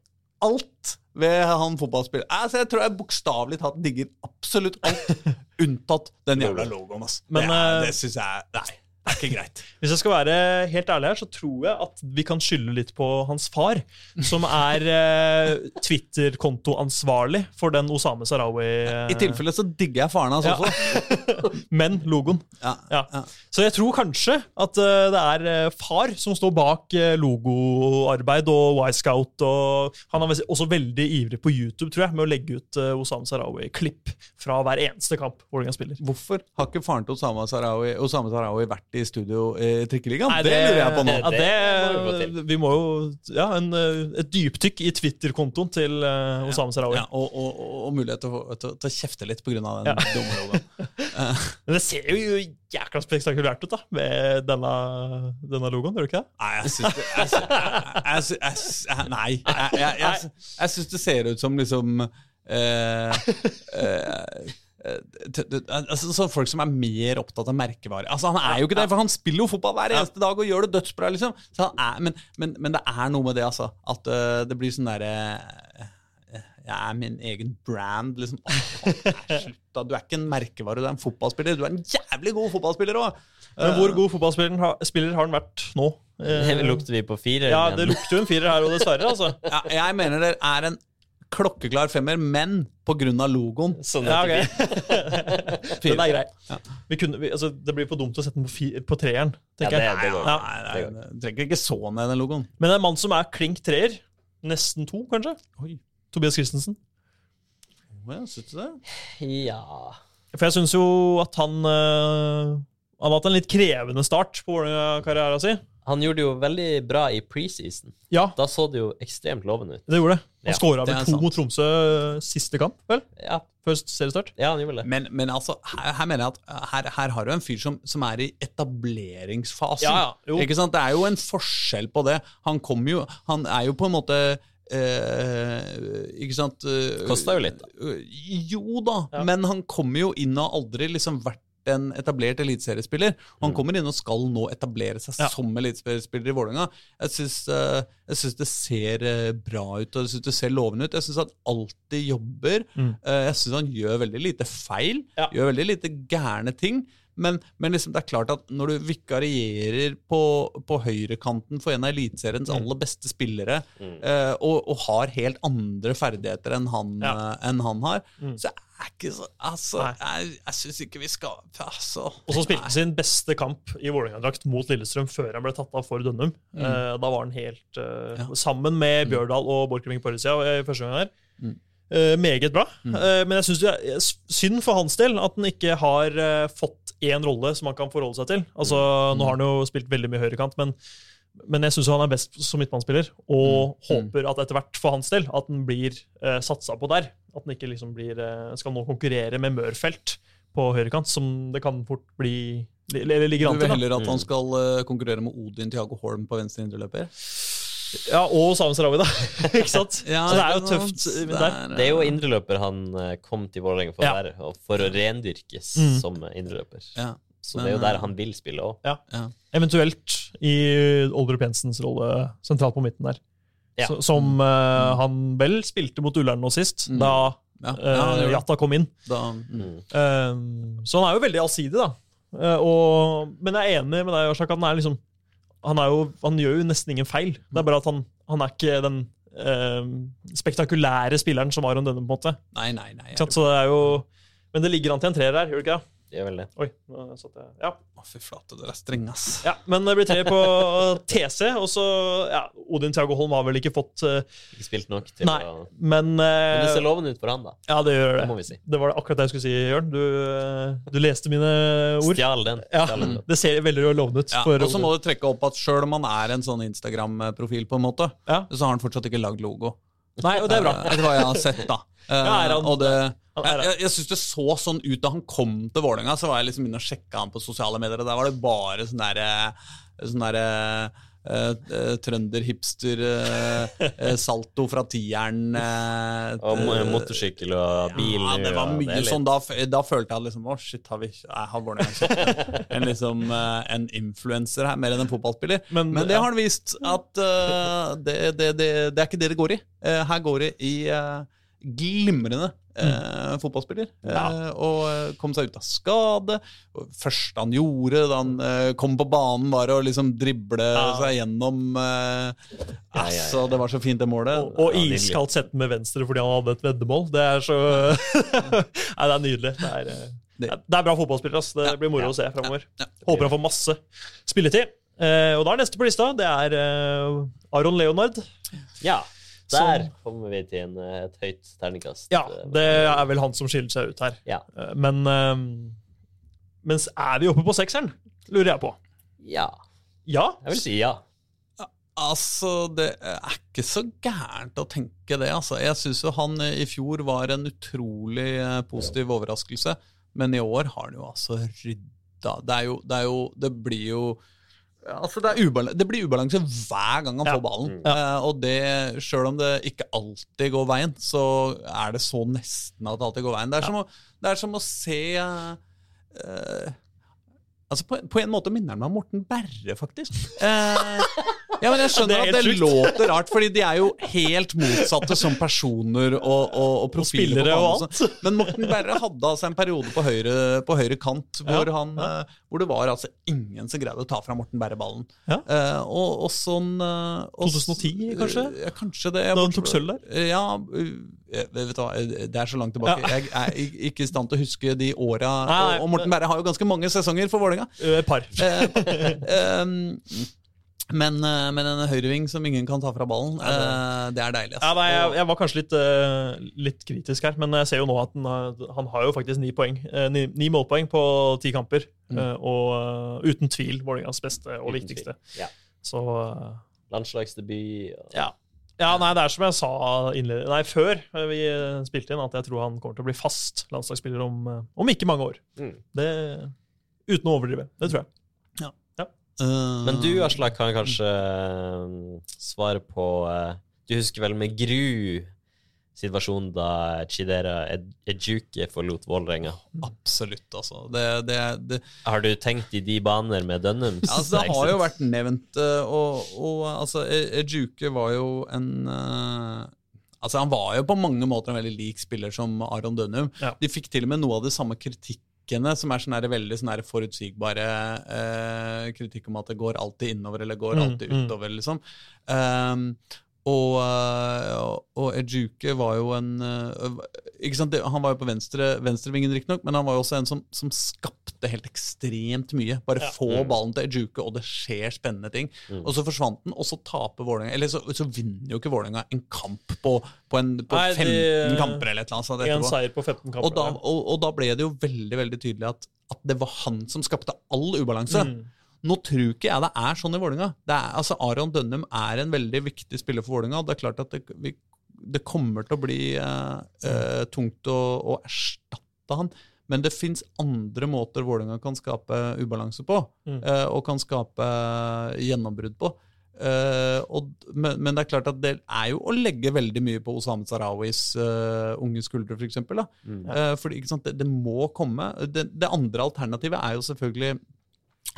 alt ved han fotballspilleren. Altså, jeg tror jeg bokstavelig talt digger absolutt alt, unntatt den jævla logoen. Altså. Men, det eh, det syns jeg Nei, er ikke greit. Hvis jeg skal være helt ærlig her, så tror jeg at vi kan skylde litt på hans far, som er eh, Twitter-kontoansvarlig for den Osame Sarawi eh, I tilfelle så digger jeg faren hans Ja. også. Men logoen. Ja. Ja. Ja. Så jeg tror kanskje at uh, det er eh, far som står bak uh, logoarbeid og Y-Scout. og Han er også veldig ivrig på YouTube tror jeg, med å legge ut uh, Osame Sarawi-klipp fra hver eneste kamp Vålerenga spiller. Hvorfor har ikke faren til Osame Sarawi, Osame Sarawi vært i studio i Trikkeligaen? Det, det, lurer jeg på nå. Ja, Det vi det, vi må jo Ja, en, eh, et dypdykk i Twitter-kontoen til uh, Osame Sarawi. Ja, og, og, og, mulighet til å, til, til å kjefte litt pga. den Ja. dumme logoen. Men det ser jo jækla spektakulært ut da med denne, denne logoen, gjør det ikke det? Nei, jeg syns det jeg, sy- jeg, jeg, jeg, Nei. Jeg, jeg, jeg, jeg syns det ser ut som liksom eh, eh, eh, altså, så Folk som er mer opptatt av merkevare. Altså, Han er jo ikke det, for han spiller jo fotball hver eneste dag og gjør det dødsbra. liksom så han er, men, men, men det er noe med det, altså. At uh, det blir sånn derre jeg er min egen brand. liksom. Slutt, da. Du er ikke en merkevare, du er en fotballspiller. Du er en jævlig god fotballspiller òg! Men hvor god fotballspiller har, spiller har han vært nå? Det Lukter vi på fire? ja, igjen? det lukter jo en firer her og dessverre, altså. Ja, jeg mener det er en klokkeklar femmer, men på grunn av logoen. Sånn Ja, okay. ok. Den er grei. Vi kunne, vi, altså, det blir for dumt å sette den på, fi, på treeren, Ja, det, jeg. det går. Ja. Nei, trenger ikke så ned den logoen. Men en mann som er klink treer, nesten to, kanskje? Oi, Tobias Christensen. ja, Syns du det? Ja For jeg syns jo at han øh, Han har hatt en litt krevende start på Vålerenga-karrieren sin. Han gjorde det jo veldig bra i preseason. Ja, Da så det jo ekstremt lovende ut. det gjorde det. Han Ja, skåra vel to sant. mot Tromsø øh, siste kamp, vel? Ja, Før seriestart. ja han gjorde det. Men, men altså, her, her mener jeg at her, her har du en fyr som, som er i etableringsfasen. Ja, ja, jo. Ikke sant? Det er jo en forskjell på det. Han kommer jo Han er jo på en måte eh, ikke sant eh, Kosta jo litt, da. eh, Jo da, Ja. men han kommer jo inn og har aldri liksom vært en etablert eliteseriespiller. Han kommer inn og skal nå etablere seg Ja. som eliteseriespiller i Vålerenga. Jeg syns, eh, det ser eh, bra ut, og jeg syns det ser lovende ut. Jeg syns han alltid jobber. Mm. Eh, Jeg syns han gjør veldig lite feil. Ja. Gjør veldig lite gærne ting. Men, men liksom det er klart at når du vikarierer på, på høyrekanten for en av eliteseriens Mm. aller beste spillere, Mm. eh, og, og har helt andre ferdigheter enn han, Ja. eh, enn han har, Mm. så er ikke så Altså, Nei. jeg, jeg syns ikke vi skal altså, Og så spilte han sin beste kamp i Vålerenga-drakt mot Lillestrøm før han ble tatt av for Dønnum. Mm. Eh, da var han helt eh, Ja. Sammen med Bjørdal og Borchgrevink på høyresida i første gang her. Mm. Eh, meget bra. Mm. Uh, men jeg syns det er synd for hans del at han ikke har uh, fått én rolle som han kan forholde seg til. Altså, Mm. Nå har han jo spilt veldig mye høyrekant, men, men jeg syns han er best som midtbanespiller. Og Mm. håper at etter hvert, for hans del, at han blir uh, satsa på der. At han ikke liksom blir, skal nå konkurrere med Mørfelt på høyrekant, som det kan fort bli Eller ligger an til. Du vil heller at han Mm. skal konkurrere med Odin Thiago Holm på venstre indreløper? Ja, og Samen Sarawi, da. ikke sant? Ja, så det er jo tøft der. Det er jo indreløper han eh, kom til Vålerenga for Ja. være, for å rendyrkes Mm. som indreløper. Ja, Så det er jo eh, der han vil spille òg. ja. Eventuelt i Oldrup Jensens rolle sentralt på midten der. Ja. Så, som eh, han vel spilte mot Ullern nå sist, Mm. da uh, eh, ja. Jatta kom inn. Da, mm. Mm. Eh, så han er jo veldig allsidig, da. Eh, og, men jeg er enig med deg, Arsak, at han er liksom han, jo, han gjør jo nesten ingen feil. Det er bare at han, han er ikke den eh, spektakulære spilleren som Aron Dønne, på en måte. Nei, nei, nei. Så det er jo Men det ligger an til en treer her, gjør det ikke det? Det gjør vel det. Oi, nå satt jeg Ja. Å, fy flate, dere er strenge, ass. Ja, men det blir tre på TC. Og så ja, Odin Thiago Holm har vel ikke fått uh, Ikke spilt nok til Nei, å men, uh, Men det ser lovende ut for han, da. Ja, det gjør Det det. må vi si. Det var det akkurat det jeg skulle si, Jørn. Du, uh, du leste mine ord. Stjal den. Ja, den. Det ser veldig lovende ut. Ja, for og så må du trekke opp at sjøl om han er en sånn Instagram-profil, på en måte, Ja. så har han fortsatt ikke lagd logo. Nei, og det er bra. Eh, Etter hva jeg har sett, da. Eh, Ja, er han- og det, jeg jeg, jeg syns det så sånn ut da han kom til Vålerenga. Så var jeg liksom inne og sjekka han på sosiale medier, og der var det bare sånn derre sånn der, eh, eh, Trønder-hipster, eh, eh, salto fra tieren Og motorsykkel og bil. Ja, det var mye det litt- sånn. Da, da følte jeg liksom Å, shit, har vi jeg har Vålerenga en, en, liksom, en influenser her, mer enn en fotballspiller? Men- Men det ja. har han vist at det, det, det, det er ikke det det går i. Her går det i glimrende eh, fotballspiller. Ja. Eh, og eh, kom seg ut av skade. Og første han gjorde da han eh, kom på banen, var å liksom drible Ja. seg gjennom eh, Ja, ja, ja. Altså, det var så fint, det målet. Og, og iskaldt sett med venstre fordi han hadde et veddemål. Det er så Nei, det er nydelig. Det er, eh, Det- det er bra fotballspiller. Altså. Det blir moro Ja. å se framover. Ja. Håper han får masse spilletid. Eh, og da er neste på lista det er eh, Aron Leonard. Ja, Som- der kommer vi til en, eh, et høyt terningkast. Ja, Eh, det er vel han som skiller seg ut her. Ja. Eh, men eh, Mens er vi oppe på sekseren, lurer jeg på. ja. Ja? Jeg vil si ja. Altså, det er ikke så gærent å tenke det. Altså. Jeg syns jo han i fjor var en utrolig positiv overraskelse, men i år har han jo altså rydda Det er jo Det, er jo, det blir jo Altså, det, det blir ubalanse hver gang han Ja. får ballen. Mm. Uh, og det, sjøl om det ikke alltid går veien, så er det så nesten at det alltid går veien. Det er, som, å, det er som å se uh, Altså, på, på en måte minner han meg om Morten Berre, faktisk. Eh, Ja, men jeg skjønner Det at det låter rart, fordi de er jo helt motsatte som personer og, og, og profiler. Og spillere banen, Men Morten Berre hadde altså en periode på høyre, på høyre kant hvor, han, eh, hvor det var altså ingen som greide å ta fra Morten Berre-ballen. Ja. Eh, og, og sånn eh, og 2010 kanskje? Ja, kanskje det. Da han tok sølv der? Eh, Ja, uh, vet du hva, eh, det er så langt tilbake. Ja. Jeg er ikke i stand til å huske de åra. Og, og Morten Berre har jo ganske mange sesonger for Vålerenga. Eh, Et par. Eh, men, eh, men en høyreving som ingen kan ta fra ballen, ja, det er deilig. Ja, nei, jeg, jeg var kanskje litt, eh, litt kritisk her, men jeg ser jo nå at han, har- han har jo faktisk ni, poeng, eh, ni, ni målpoeng på ti kamper. eh, og eh, uten tvil Vålerengas beste og Uten viktigste. Ja. Så eh, Landslagsdebut. og- ja. ja. Nei, det er som jeg sa innled- nei, før eh, vi eh, spilte inn, at jeg tror han kommer til å bli fast landslagsspiller om, eh, om ikke mange år. Mm. Det, uten å overdrive. Det tror jeg. Eh, Men du, Aslak, kan kanskje eh, svare på eh, Du husker vel med gru situasjonen da Chidera Ejuke forlot Vålerenga? Absolutt, altså. Det, det, det, Har du tenkt i de baner med Dønnums? Ja, altså, det har jo vært nevnt, eh, og, og altså, Ejuke var jo en Altså, Han var jo på mange måter en veldig lik spiller som Aron Dønum. Ja. De fikk til og med noe av det samme kritikkene, som er sånne veldig sånne forutsigbare eh, kritikk om at det går alltid innover eller går Mm, alltid mm. utover, liksom. Um, og, eh, og, og Ejuke var jo en eh, ikke sant? Han var jo på venstre, venstrevingen, riktignok, men han var jo også en som, som skapte helt ekstremt mye. Bare Ja. få Mm. ballen til Ejuke, og det skjer spennende ting. Mm. Og så forsvant den, og så taper Vålerenga Eller så, så vinner jo ikke Vålerenga en kamp på, på, en, på Nei, 15 de- kamper eller et eller annet. En seier på 15 kamper. Og da, og, og da ble det jo veldig veldig tydelig at, at det var han som skapte all ubalanse. Mm. Nå tror ikke jeg det er sånn i Vålerenga. Er- Altså, Aron Dønnum er en veldig viktig spiller for Vålerenga. Det er klart at det, vi, det kommer til å bli uh, uh, tungt å, å erstatte han. Men det fins andre måter Vålerenga kan skape ubalanse på, Mm. eh, og kan skape gjennombrudd på. Eh, og, men, men det er klart at det er jo å legge veldig mye på Osame Sarawis uh, unge skuldre, f.eks. Mm. Eh, for ikke sant, det, det må komme. Det, det andre alternativet er jo selvfølgelig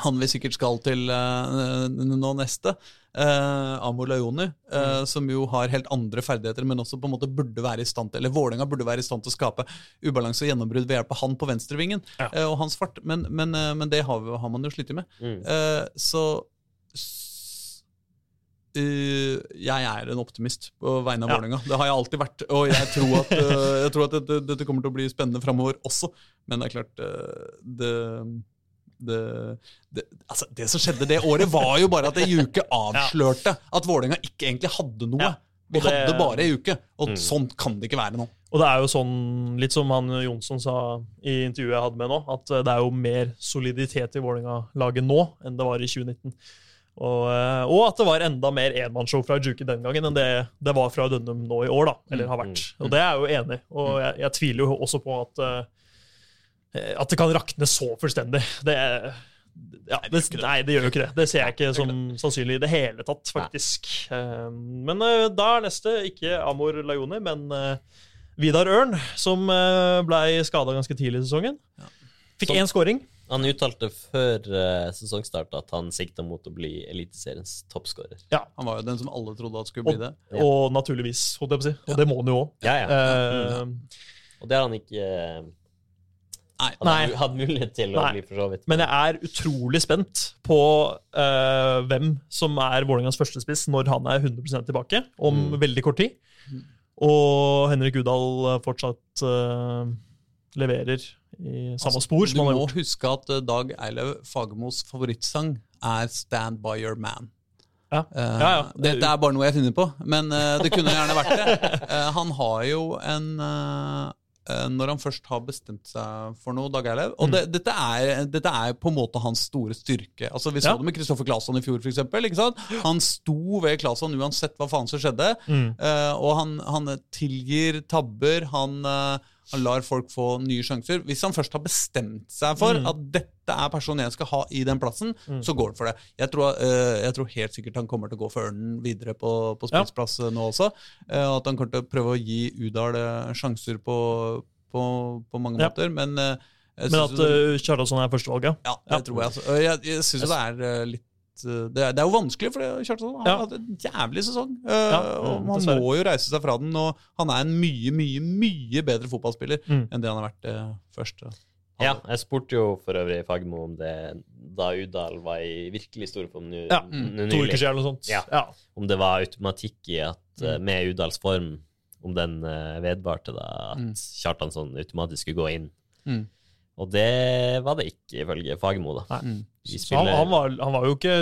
han vi sikkert skal til nå neste, uh, Amo Laioni, eh, som jo har helt andre ferdigheter, men også på en måte burde være i stand til eller Vålerenga burde være i stand til å skape ubalanse og gjennombrudd ved hjelp av han på venstrevingen Ja. eh, og hans fart. Men, men, eh, men det har, vi, har man jo slitt med. Mm. Eh, så eh, jeg er en optimist på vegne av Ja. Vålerenga. Det har jeg alltid vært. Og jeg tror at, uh, jeg tror at dette, dette kommer til å bli spennende framover også. Men det er klart uh, det, det, det, altså det som skjedde det året, var jo bare at ei uke avslørte at Vålerenga ikke egentlig hadde noe. Vi det- hadde bare ei uke, og Mm. sånn kan det ikke være nå. Og det er jo sånn, litt som han Jonsson sa i intervjuet jeg hadde med nå, at det er jo mer soliditet i Vålerenga-laget nå enn det var i 2019. Og, eh, og at det var enda mer enmannsshow fra Juki den gangen enn det det var fra Dønnum nå i år. da, eller har vært. Og det er jeg jo enig i. Og jeg, jeg tviler jo også på at, eh, at det kan rakne så fullstendig. Det ja, det, nei, det gjør jo ikke det. Det ser jeg ikke som sannsynlig i det hele tatt, faktisk. Eh, Men eh, da er neste ikke Amor Lajoni, men eh, Vidar Ørn, som blei ble skada ganske tidlig i sesongen. Fikk én scoring. Han uttalte før sesongstart at han sikta mot å bli Eliteseriens toppskårer. Ja. Han var jo den som alle trodde at skulle bli det. Ja. Og naturligvis, holdt jeg på å si. Og det må han jo òg. Ja, ja. Eh, Og det har han ikke uh, Nei. Hadde mulighet til å Nei. bli, forsovet. men jeg er utrolig spent på eh, hvem som er Vålerengas førstespiss når han er 100% tilbake, om Mm. veldig kort tid. Og Henrik Udal fortsatt eh, leverer i samme Altså, spor som han har Du må gjort. huske at eh, Dag Eilev Fagermos favorittsang er 'Stand by your man'. Ja. Eh, Ja, ja. Dette er bare noe jeg finner på, men eh, det kunne gjerne vært det. Eh, han har jo en eh, eh, Når han først har bestemt seg for noe, Dag Eilev Og Mm. dette, er, dette er på en måte hans store styrke. Altså Vi så Ja. det med Kristoffer Claesson i fjor, for eksempel? Han sto ved Claesson uansett hva faen som skjedde. Mm. Uh, og han, han tilgir tabber, han, eh, han lar folk få nye sjanser. Hvis han først har bestemt seg for Mm. at dette er personen jeg skal ha i den plassen, Mm. så går han for det. Jeg tror, uh, jeg tror helt sikkert han kommer til å gå for Ørnen videre på, på spissplass ja. nå også. Uh, at han kommer til å prøve å gi Udal eh, sjanser på, på, på mange Ja. måter. Men, uh, Men at jo uh, Kjartansson er førstevalget. ja, ja. det tror jeg. Altså. Jeg, jeg syns det er eh, litt eh, det, er, det er jo vanskelig, for Kjartansson har Ja. hatt en jævlig sesong. Eh, og Man dessverre. må jo reise seg fra den, og han er en mye, mye mye bedre fotballspiller Mm. enn det han har vært uh, først. eh, Ja, jeg spurte jo for øvrig Fagermo om det da Udal var i virkelig stor form nå Ja, nå To uker siden eller noe sånt. Ja. Ja. Om det var automatikk i at eh, Mm. med Udals form, om den eh, vedvarte, da, at Mm. Kjartansson automatisk skulle gå inn. Mm. Og det var det ikke, ifølge Fagermo. da. Mm. Han, han, var, han, var ikke,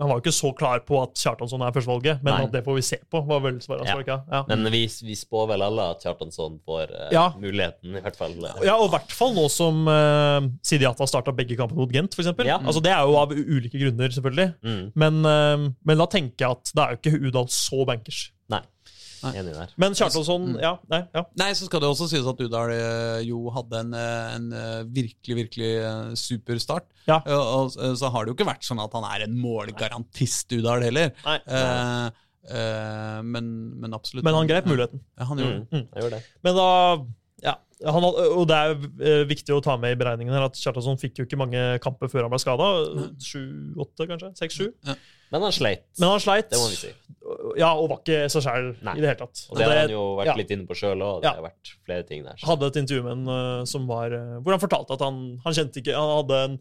han var jo ikke så klar på at Kjartansson er førstevalget, men Nei. at det får vi se på. var vel svaret Ja. ikke? Ja. Men vi, vi spår vel alle at Kjartansson får eh, Ja. muligheten, i hvert fall. Ja, og i hvert fall nå som uh, Sidiata starta begge kampene mot Gent, f.eks. Ja. Altså, det er jo av ulike grunner, selvfølgelig. Mm, Men, eh, men da tenker jeg at det er jo ikke Udal så bankers. Nei. Nei. Enig der. Men Kjartansson, Mm. ja. Nei, ja. Nei, så skal det også sies at Udal eh, jo hadde en, eh, en eh, virkelig, virkelig super start. Ja. Og så har det jo ikke vært sånn at han er en målgarantist, Udal, heller. Nei. Eh, eh, men, men absolutt. Men han grep muligheten. Ja, han gjorde det. Mm, jeg gjør det. Men da han, og det er eh, viktig å ta med i beregningen her at Kjartansson fikk jo ikke mange kamper før han ble skada. Sju-åtte, kanskje? Seks-sju. Men han sleit. Men han sleit. Det må vi si. Ja, og var ikke seg sjæl i det hele tatt. Og det har han jo vært ja. litt inne på sjøl òg. Det Ja. har vært flere ting der. hadde et intervju med en eh, som var eh, hvor han fortalte at han, han kjente ikke Han hadde en,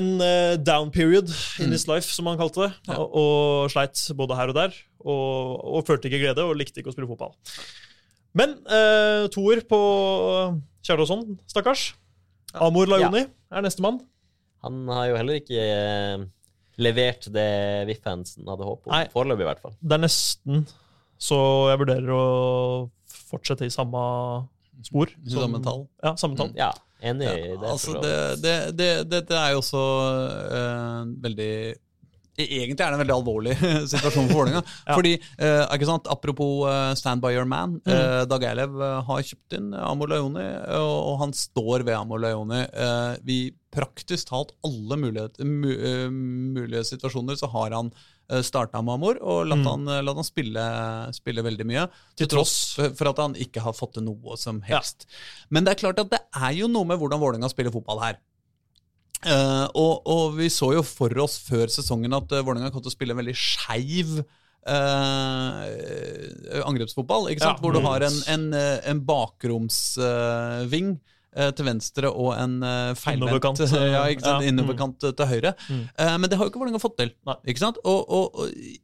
en down period in Mm. his life, som han kalte det, Ja. og, og sleit både her og der. Og, og følte ikke glede og likte ikke å spille fotball. Men uh, toer på Kjartansson, stakkars. Amor Lajoni er nestemann. Han har jo heller ikke eh, levert det VIF-fansen hadde håpet om. Nei. Foreløpig, i hvert fall. Det er nesten så jeg vurderer å fortsette i samme spor. Samme tall. Ja, samme tall. Ja, enig i det. altså, det, det, det, det, er jo også eh, veldig Egentlig er det en veldig alvorlig situasjon for Vålerenga. Ja. Fordi, eh, ikke sant, Apropos uh, Stand by your man. Mm. eh, Dag Eilev eh, har kjøpt inn Amor Lajoni, og, og han står ved Amor Lajoni. Eh, vi praktisk talt alle mulighet, mu, eh, mulige situasjoner så har han starta med Amor og latt Mm. han, eh, latt han spille, spille veldig mye. Til tross for at han ikke har fått til noe som helst. Men det er klart at det er jo noe med hvordan Vålerenga spiller fotball her. Eh, og, og vi så jo for oss før sesongen at uh, Vålerenga kom til å spille en veldig skeiv uh, angrepsfotball. ikke sant? Ja. Hvor du Mm. har en, en, en bakromsving til venstre og en uh, feilvendt Innoverkant, ja, ja. innoverkant eh, til høyre. Mm. Men det har jo ikke Vålerenga fått til. Ikke sant? Og, og,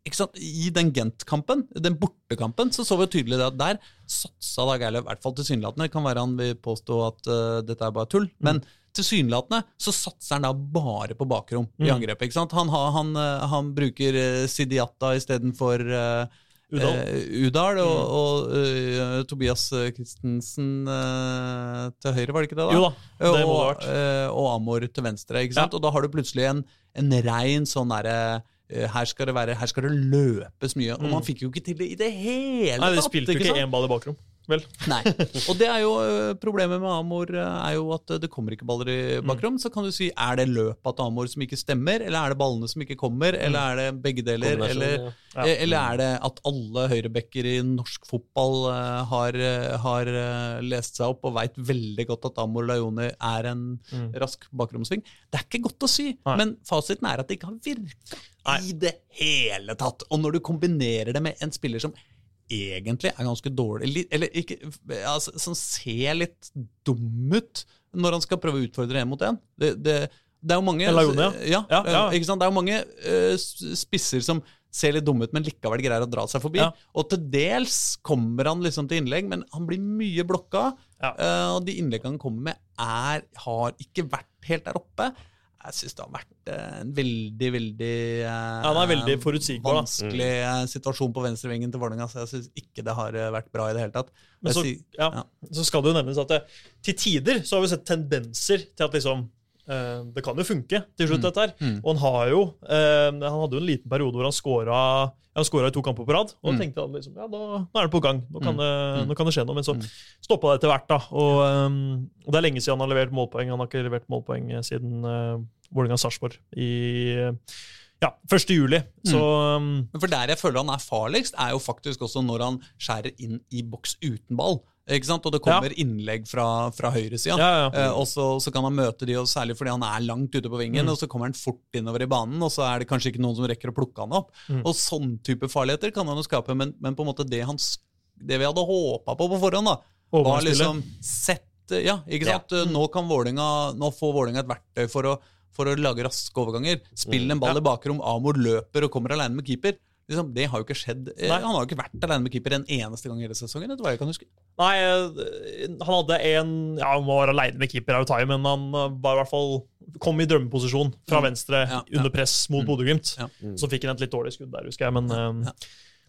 ikke sant? I den Gent-kampen, den bortekampen, så så vi jo tydelig det at der satsa Dag Eilev, i hvert fall tilsynelatende. Kan være han vil påstå at uh, dette er bare tull. Men tilsynelatende så satser han da bare på bakrom i Mm. angrepet. ikke sant? Han, har, han, eh, han bruker uh, Sidiata istedenfor uh, Udal. Eh, Udal og, og uh, Tobias Christensen uh, til høyre, var det ikke det? da? Jo da, det må det ha vært. eh, og Amor til venstre. ikke sant? Og da har du plutselig en, en rein sånn derre eh, her skal, det være, her skal det løpes mye. Og Mm. man fikk jo ikke til det i det hele Nei, de spilte jo ikke én ball i bakrom. Vel. Nei. Og det er jo problemet med Amor, ø, er jo at det kommer ikke baller i Mm. bakrom. Så kan du si, er det løpet til Amor som ikke stemmer, eller er det ballene som ikke kommer, eller er det begge deler? Eller, ja. Ja. eller er det at alle høyrebacker i norsk fotball har, har lest seg opp og veit veldig godt at Amor er en Mm. rask bakromsving? Det er ikke godt å si, Nei. men fasiten er at det ikke har virka i det hele tatt. Og når du kombinerer det med en spiller som egentlig er ganske dårlig, eller ikke, altså, som ser litt dum ut når han skal prøve å utfordre en mot en. Det, det, det er jo mange Lajoni, ja. Ja, ja. Ikke sant? Det er jo mange uh, spisser som ser litt dumme ut, men likevel greier å dra seg forbi. Og til dels kommer han liksom til innlegg, men han blir mye blokka. Eh, og de innleggene han kommer med, er, har ikke vært helt der oppe. Jeg syns det har vært eh, en veldig, veldig eh, Ja, er veldig vanskelig eh, situasjon på venstrevingen til Vålerenga, så jeg syns ikke det har vært bra i det hele tatt. Men så, sier- ja, ja. så skal det jo nevnes at det, til tider så har vi sett tendenser til at liksom Det kan jo funke til slutt, Mm. dette her. Mm. Og han har jo eh, Han hadde jo en liten periode hvor han skåra han i to kamper på rad. Og Mm. tenkte han liksom, ja, nå, nå er det på gang. Nå kan, Mm. det, Mm. nå kan det skje noe. Men så stoppa det etter hvert. da. Og, eh, og det er lenge siden han har levert målpoeng. Han har ikke levert målpoeng siden uh, Vålerenga-Sarpsborg i eh, ja, 1. juli. Så Men For der jeg føler han er farligst, er jo faktisk også når han skjærer inn i boks uten ball. Ikke sant? Og det kommer innlegg fra, fra høyresida. Ja, ja. Eh, og så, så kan han møte de, og særlig fordi han er langt ute på vingen, Mm. og så kommer han fort innover i banen, og så er det kanskje ikke noen som rekker å plukke han opp. Mm. Og sånn type farligheter kan han jo skape, men, men på en måte det, han, det vi hadde håpa på på forhånd, da, var liksom sett Ja, ikke Ja. sant? Nå kan Vålinga, nå får Vålinga et verktøy for å, for å lage raske overganger. Spille en ball i bakrom, Amor løper og kommer alene med keeper. Liksom, det har jo ikke skjedd. Eh, Nei. Han har jo ikke vært alene med keeper en eneste gang i hele sesongen. etter hva jeg kan huske. Nei, eh, han hadde en Ja, han var aleine med keeper, av jo men han eh, var i hvert fall kom i drømmeposisjon fra venstre Mm. Ja, ja. under press mot Bodø-Glimt. Ja. Så fikk han et litt dårlig skudd der, husker jeg. Men, Ja.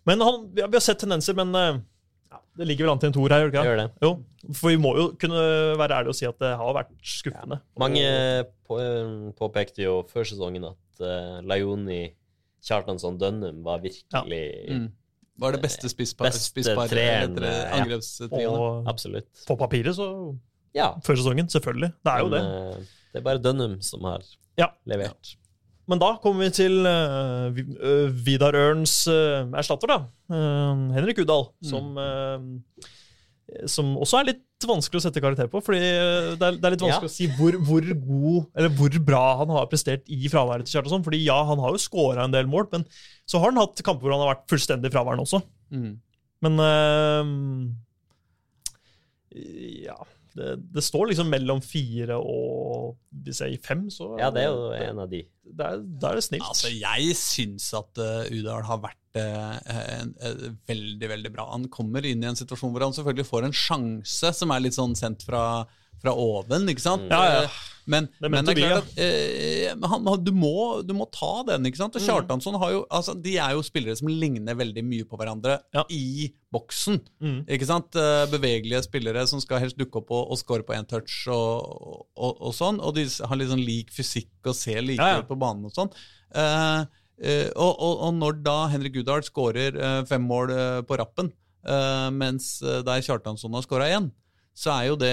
men han, vi har vi har sett tendenser, men ja, det ligger vel an til en toer her, ikke? Gjør det. Jo, for vi må jo kunne være ærlige og si at det har vært skuffende. Mange påpekte jo før sesongen at uh, Laioni, Kjartansson, Dønnum var virkelig Mm. Var det beste spisspar, ja. angrepstrioen? Absolutt. på papiret, så Ja. Før sesongen, selvfølgelig. Det er jo det. Men, det. det er bare Dønnum som har Ja. levert. Men da kommer vi til uh, Vidar Ørns uh, erstatter, da. Uh, Henrik Udal, som, eh, som også er litt vanskelig å sette karakter på. fordi eh, det er, det er litt vanskelig Ja. å si hvor, hvor god eller hvor bra han har prestert i fraværet til Kjartansson. fordi ja, han har jo scora en del mål, men så har han hatt kamper hvor han har vært fullstendig fraværende også. Mm. Men uh, Ja. Det, det står liksom mellom fire og hvis jeg gir fem, så Ja, det er jo en av de. Da er, er det snilt. Altså, jeg syns at uh, Udal har vært veldig, veldig bra. Han kommer inn i en situasjon hvor han selvfølgelig får en sjanse som er litt sånn sendt fra, fra oven, ikke sant? Ja, ja. Eh, Men, Det men det er klart at eh, han, du, må, du må ta den, ikke sant? Og Kjartansson har jo altså, De er jo spillere som ligner veldig mye på hverandre Ja. i boksen. Mm. Ikke sant? Eh, Bevegelige spillere som skal helst dukke opp og, og score på én touch og, og, og sånn. Og de har litt sånn lik fysikk og ser like Ja, ja. på banen og sånn. Eh, eh, og, og, og når da Henrik Gudahl skårer eh, fem mål eh, på rappen, eh, mens eh, der Kjartansson har skåra én, så er jo det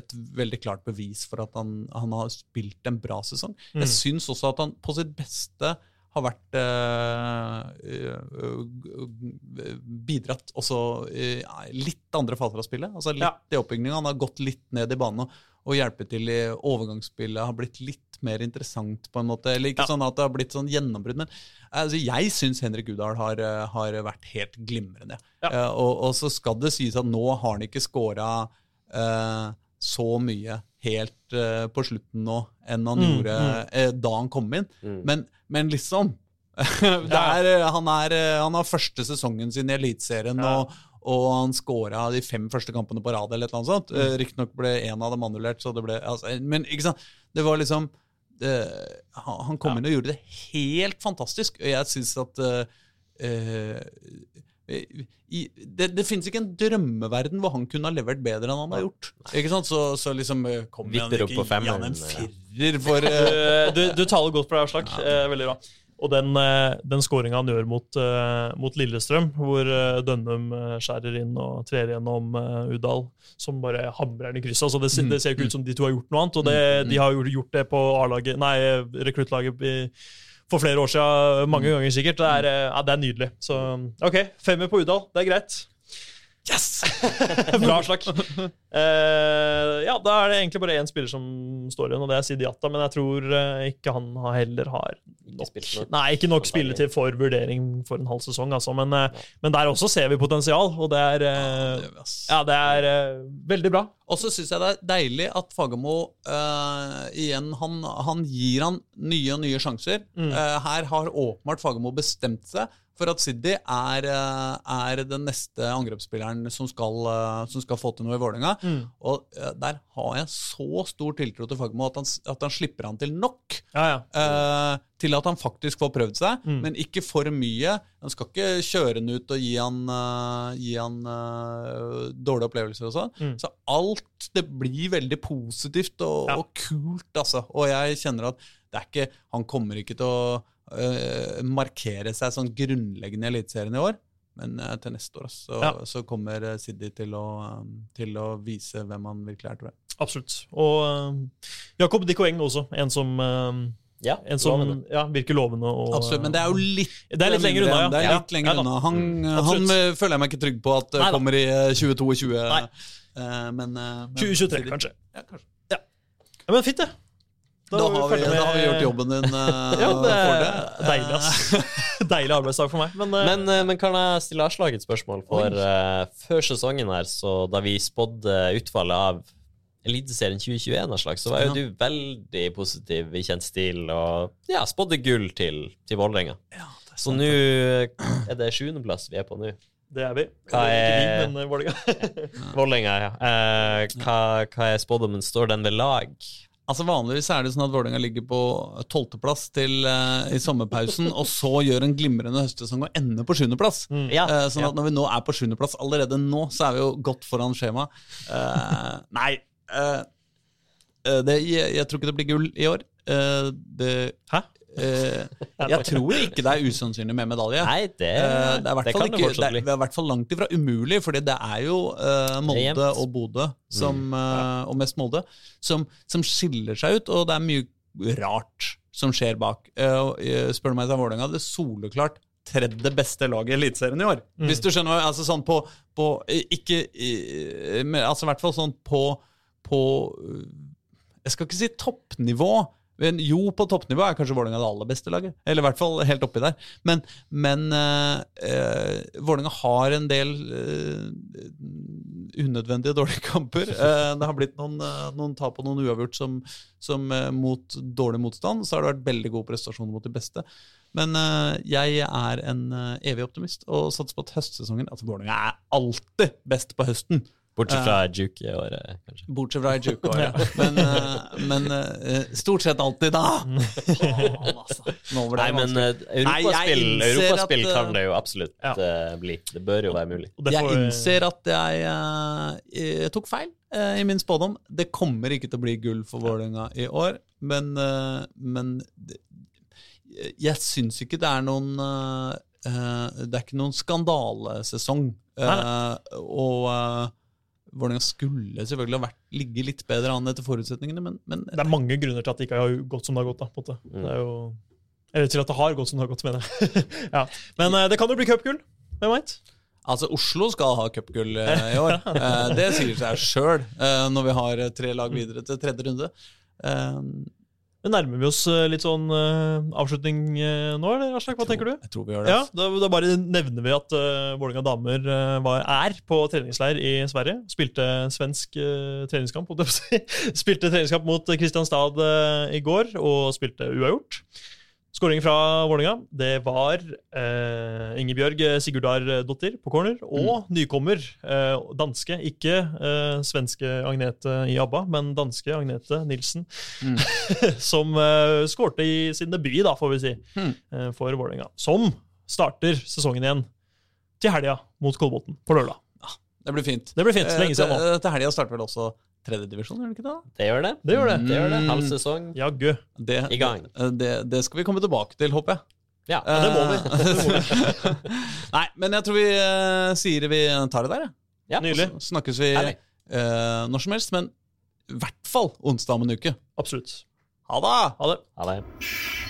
et veldig klart bevis for at han, han har spilt en bra sesong. Mm. Jeg syns også at han på sitt beste har vært eh, eh, bidratt også eh, litt andre faser av spillet. Altså litt Ja. i oppbygninga. Han har gått litt ned i banen og, og hjelpe til i overgangsspillet. Har blitt litt mer interessant, på en måte. Eller ikke Ja. sånn at det har blitt sånn gjennombrudd, men altså, jeg syns Henrik Udahl har, eh, har vært helt glimrende. Ja. Uh, og, og så skal det sies at nå har han ikke scora uh, så mye helt uh, på slutten nå enn han Mm, gjorde eh, da han kom inn. Mm. Men, men liksom det er, eh, han, er, eh, han har første sesongen sin i Eliteserien, Ja. og, og han scora de fem første kampene på rad. eller et eller annet sånt. Mm. Riktignok ble én av dem annullert, så det ble altså, Men ikke sant? Det var liksom det, han, kom Ja. inn og gjorde det helt fantastisk, og jeg syns at eh, eh, i, det, det finnes ikke en drømmeverden hvor han kunne ha levert bedre enn han har gjort. Ikke sant? Så, så liksom eh, Kommer han ikke gi han en firer for uh... du, du taler godt på deg, Aslak. Eh, veldig bra. Og den, eh, den skåringa han gjør mot, eh, mot Lillestrøm, hvor eh, Dønnum skjærer inn og trer gjennom Udal, som bare hamrer den i krysset. Altså det, ser- det ser ikke ut som de to har gjort noe annet, og det, de har jo gjort det på rekruttlaget for flere år siden, mange ganger sikkert. Det er, ja, det er nydelig. Så OK, femmer på Udal. Det er greit. Yes! Bra, slakk. Uh, ja, da er det egentlig bare én spiller som står igjen, og det er Sidiata. Men jeg tror uh, ikke han har heller har nok, ikke nok. Nei, ikke nok spilletid for vurdering for en halv sesong, altså. Men, eh, men der også ser vi potensial, og det er det gjør. Ja, det er veldig bra. Og så syns jeg det er deilig at Fagermo eh, igjen han, han gir han nye og nye sjanser. Mm. Eh, her har åpenbart Fagermo bestemt seg for at Siddi er, eh, er den neste angrepsspilleren som skal, eh, som skal få til noe i Vålerenga. Mm. Og eh, der har jeg så stor tiltro til Fagermo at han, at han slipper han til nok. Ja, ja. eh, til at han faktisk får prøvd seg, Mm. men ikke for mye. Han skal ikke kjøre han ut og gi han, uh, gi han uh, dårlige opplevelser og sånn. Mm. Så alt det blir veldig positivt og, Ja. og kult, altså. Og jeg kjenner at det er ikke Han kommer ikke til å eh, markere seg sånn grunnleggende i Eliteserien i år. Men uh, til neste år så, Ja. så kommer eh, Siddi til å, til å vise hvem han virkelig er, tror jeg. Absolutt. Og uh, Jakob Dikoeng også, en som, Ja, En som lovende. ja, virker lovende. Og, Absolutt, men det er jo litt Det er litt lenger unna, Ja. Det er litt lenger unna. Han, han føler jeg meg ikke trygg på at Nei kommer i eh, 2022. Nei. eh, men, men 2023, kanskje. Ja, kanskje. Ja, men fint, det. Da, har vi, da har vi gjort jobben din uh, Ja, det for er det. deilig, ass. Deilig arbeidsdag for meg. Men, uh, Men, uh, men kan jeg stille Aslak et spørsmål? For før sesongen her, så da vi spådde utfallet av Eliteserien 2021, Aslak, så var jo Ja. du veldig positiv i kjent stil og ja, spådde gull til, til Vålerenga. Ja, Så nå er det sjuendeplass vi er på nå. det er vi. Hva er- Vålerenga. Vålerenga, ja. Eh, hva, hva er spådommen? Står den ved lag? Altså Vanligvis er det sånn at Vålerenga ligger på tolvteplass til eh, i sommerpausen, og så gjør en glimrende høstsesong og ender på sjuendeplass. Mm. Ja, Eh, sånn ja. at når vi nå er på sjuendeplass allerede nå, så er vi jo godt foran skjema. Uh, nei eh, eh, det, jeg, jeg tror ikke det blir gull i år. Eh, det, Hæ? Eh, jeg tror ikke det er usannsynlig med medalje. Nei, det, Eh, det er i hvert det fall kan det ikke, det er, det er i hvert fall langt ifra umulig, fordi det er jo uh, Molde er og Bodø, som, Mm. eh, og mest Molde, som, som skiller seg ut, og det er mye rart som skjer bak. Uh, eh, spør du meg, er Vålerenga det soleklart tredje beste laget i Eliteserien i år. Mm. Hvis du skjønner, altså sånn på, på eh, Ikke eh, men, Altså i hvert fall sånn på, på eh, Jeg skal ikke si toppnivå. Men jo, på toppnivå er kanskje Vålerenga det aller beste laget. Eller i hvert fall helt oppi der. Men, men eh, eh, Vålerenga har en del eh, unødvendige dårlige kamper. Eh, det har blitt noen, noen tap og noen uavgjort som, som mot dårlig motstand. Så har det vært veldig gode prestasjoner mot de beste. Men jeg er en evig optimist og satser på at høstsesongen Altså, Vålerenga er alltid best på høsten. Bortsett fra Juke i året, kanskje. Bortsett fra i Juke-året. Men, eh, men eh, stort sett alltid, da! Faen, altså. Nå ble det eh, Nei, men europaspill, europaspill at, kan det jo absolutt Ja. bli. Det bør jo være mulig. Jeg innser at jeg, jeg tok feil i min spådom. Det kommer ikke til å bli gull for Vålerenga i år, men, men jeg syns ikke det er noen Det er ikke noen skandalesesong. Nei. og Vålerenga skulle selvfølgelig ha vært, ligge litt bedre an etter forutsetningene, men, men Det er mange grunner til at det ikke har gått som det har gått. da, på en måte. Mm. Det er jo, eller til at det har gått som det har gått, mener jeg. ja. Men eh, det kan jo bli cupgull. Hvem veit? Altså, Oslo skal ha cupgull eh, i år. Eh, det sier seg sjøl når vi har tre lag videre til tredje runde. Det nærmer vi oss eh, litt sånn uh, avslutning uh, nå, eller Aslak? Hva tenker du? Jeg tror vi gjør det. Ja, da, da bare nevner vi at uh, Vålerenga damer uh, var, er på treningsleir i Sverige. Spilte svensk treningskamp, holdt jeg på å si. Spilte treningskamp mot Kristianstad i går, og spilte uavgjort. Skåring fra Vålerenga, det var eh, Ingebjørg Sigurdardottir på corner, og nykommer, eh, danske, ikke eh, svenske Agnete i ABBA, men danske Agnete Nilsen, Mm. som eh, skårte i sin debut, da, får vi si Mm. eh, for Vålerenga. Som starter sesongen igjen til helga mot Kolbotn på lørdag. Det blir fint. Det blir fint. Lenge siden nå. Eh, Til helga starter vel også tredjedivisjon, gjør det ikke det? Det gjør det. Det gjør det. Det gjør det. Mm. Halv sesong. Jaggu. Det, I gang. Det, det, det skal vi komme tilbake til, håper jeg. Ja. Ja, det må vi. Vi. Nei, men jeg tror vi uh, sier vi tar det der, jeg. Ja. Nydelig. Så snakkes vi eh, når som helst, men i hvert fall onsdag om en uke. Absolutt. Ha det! Ha det. Ha det.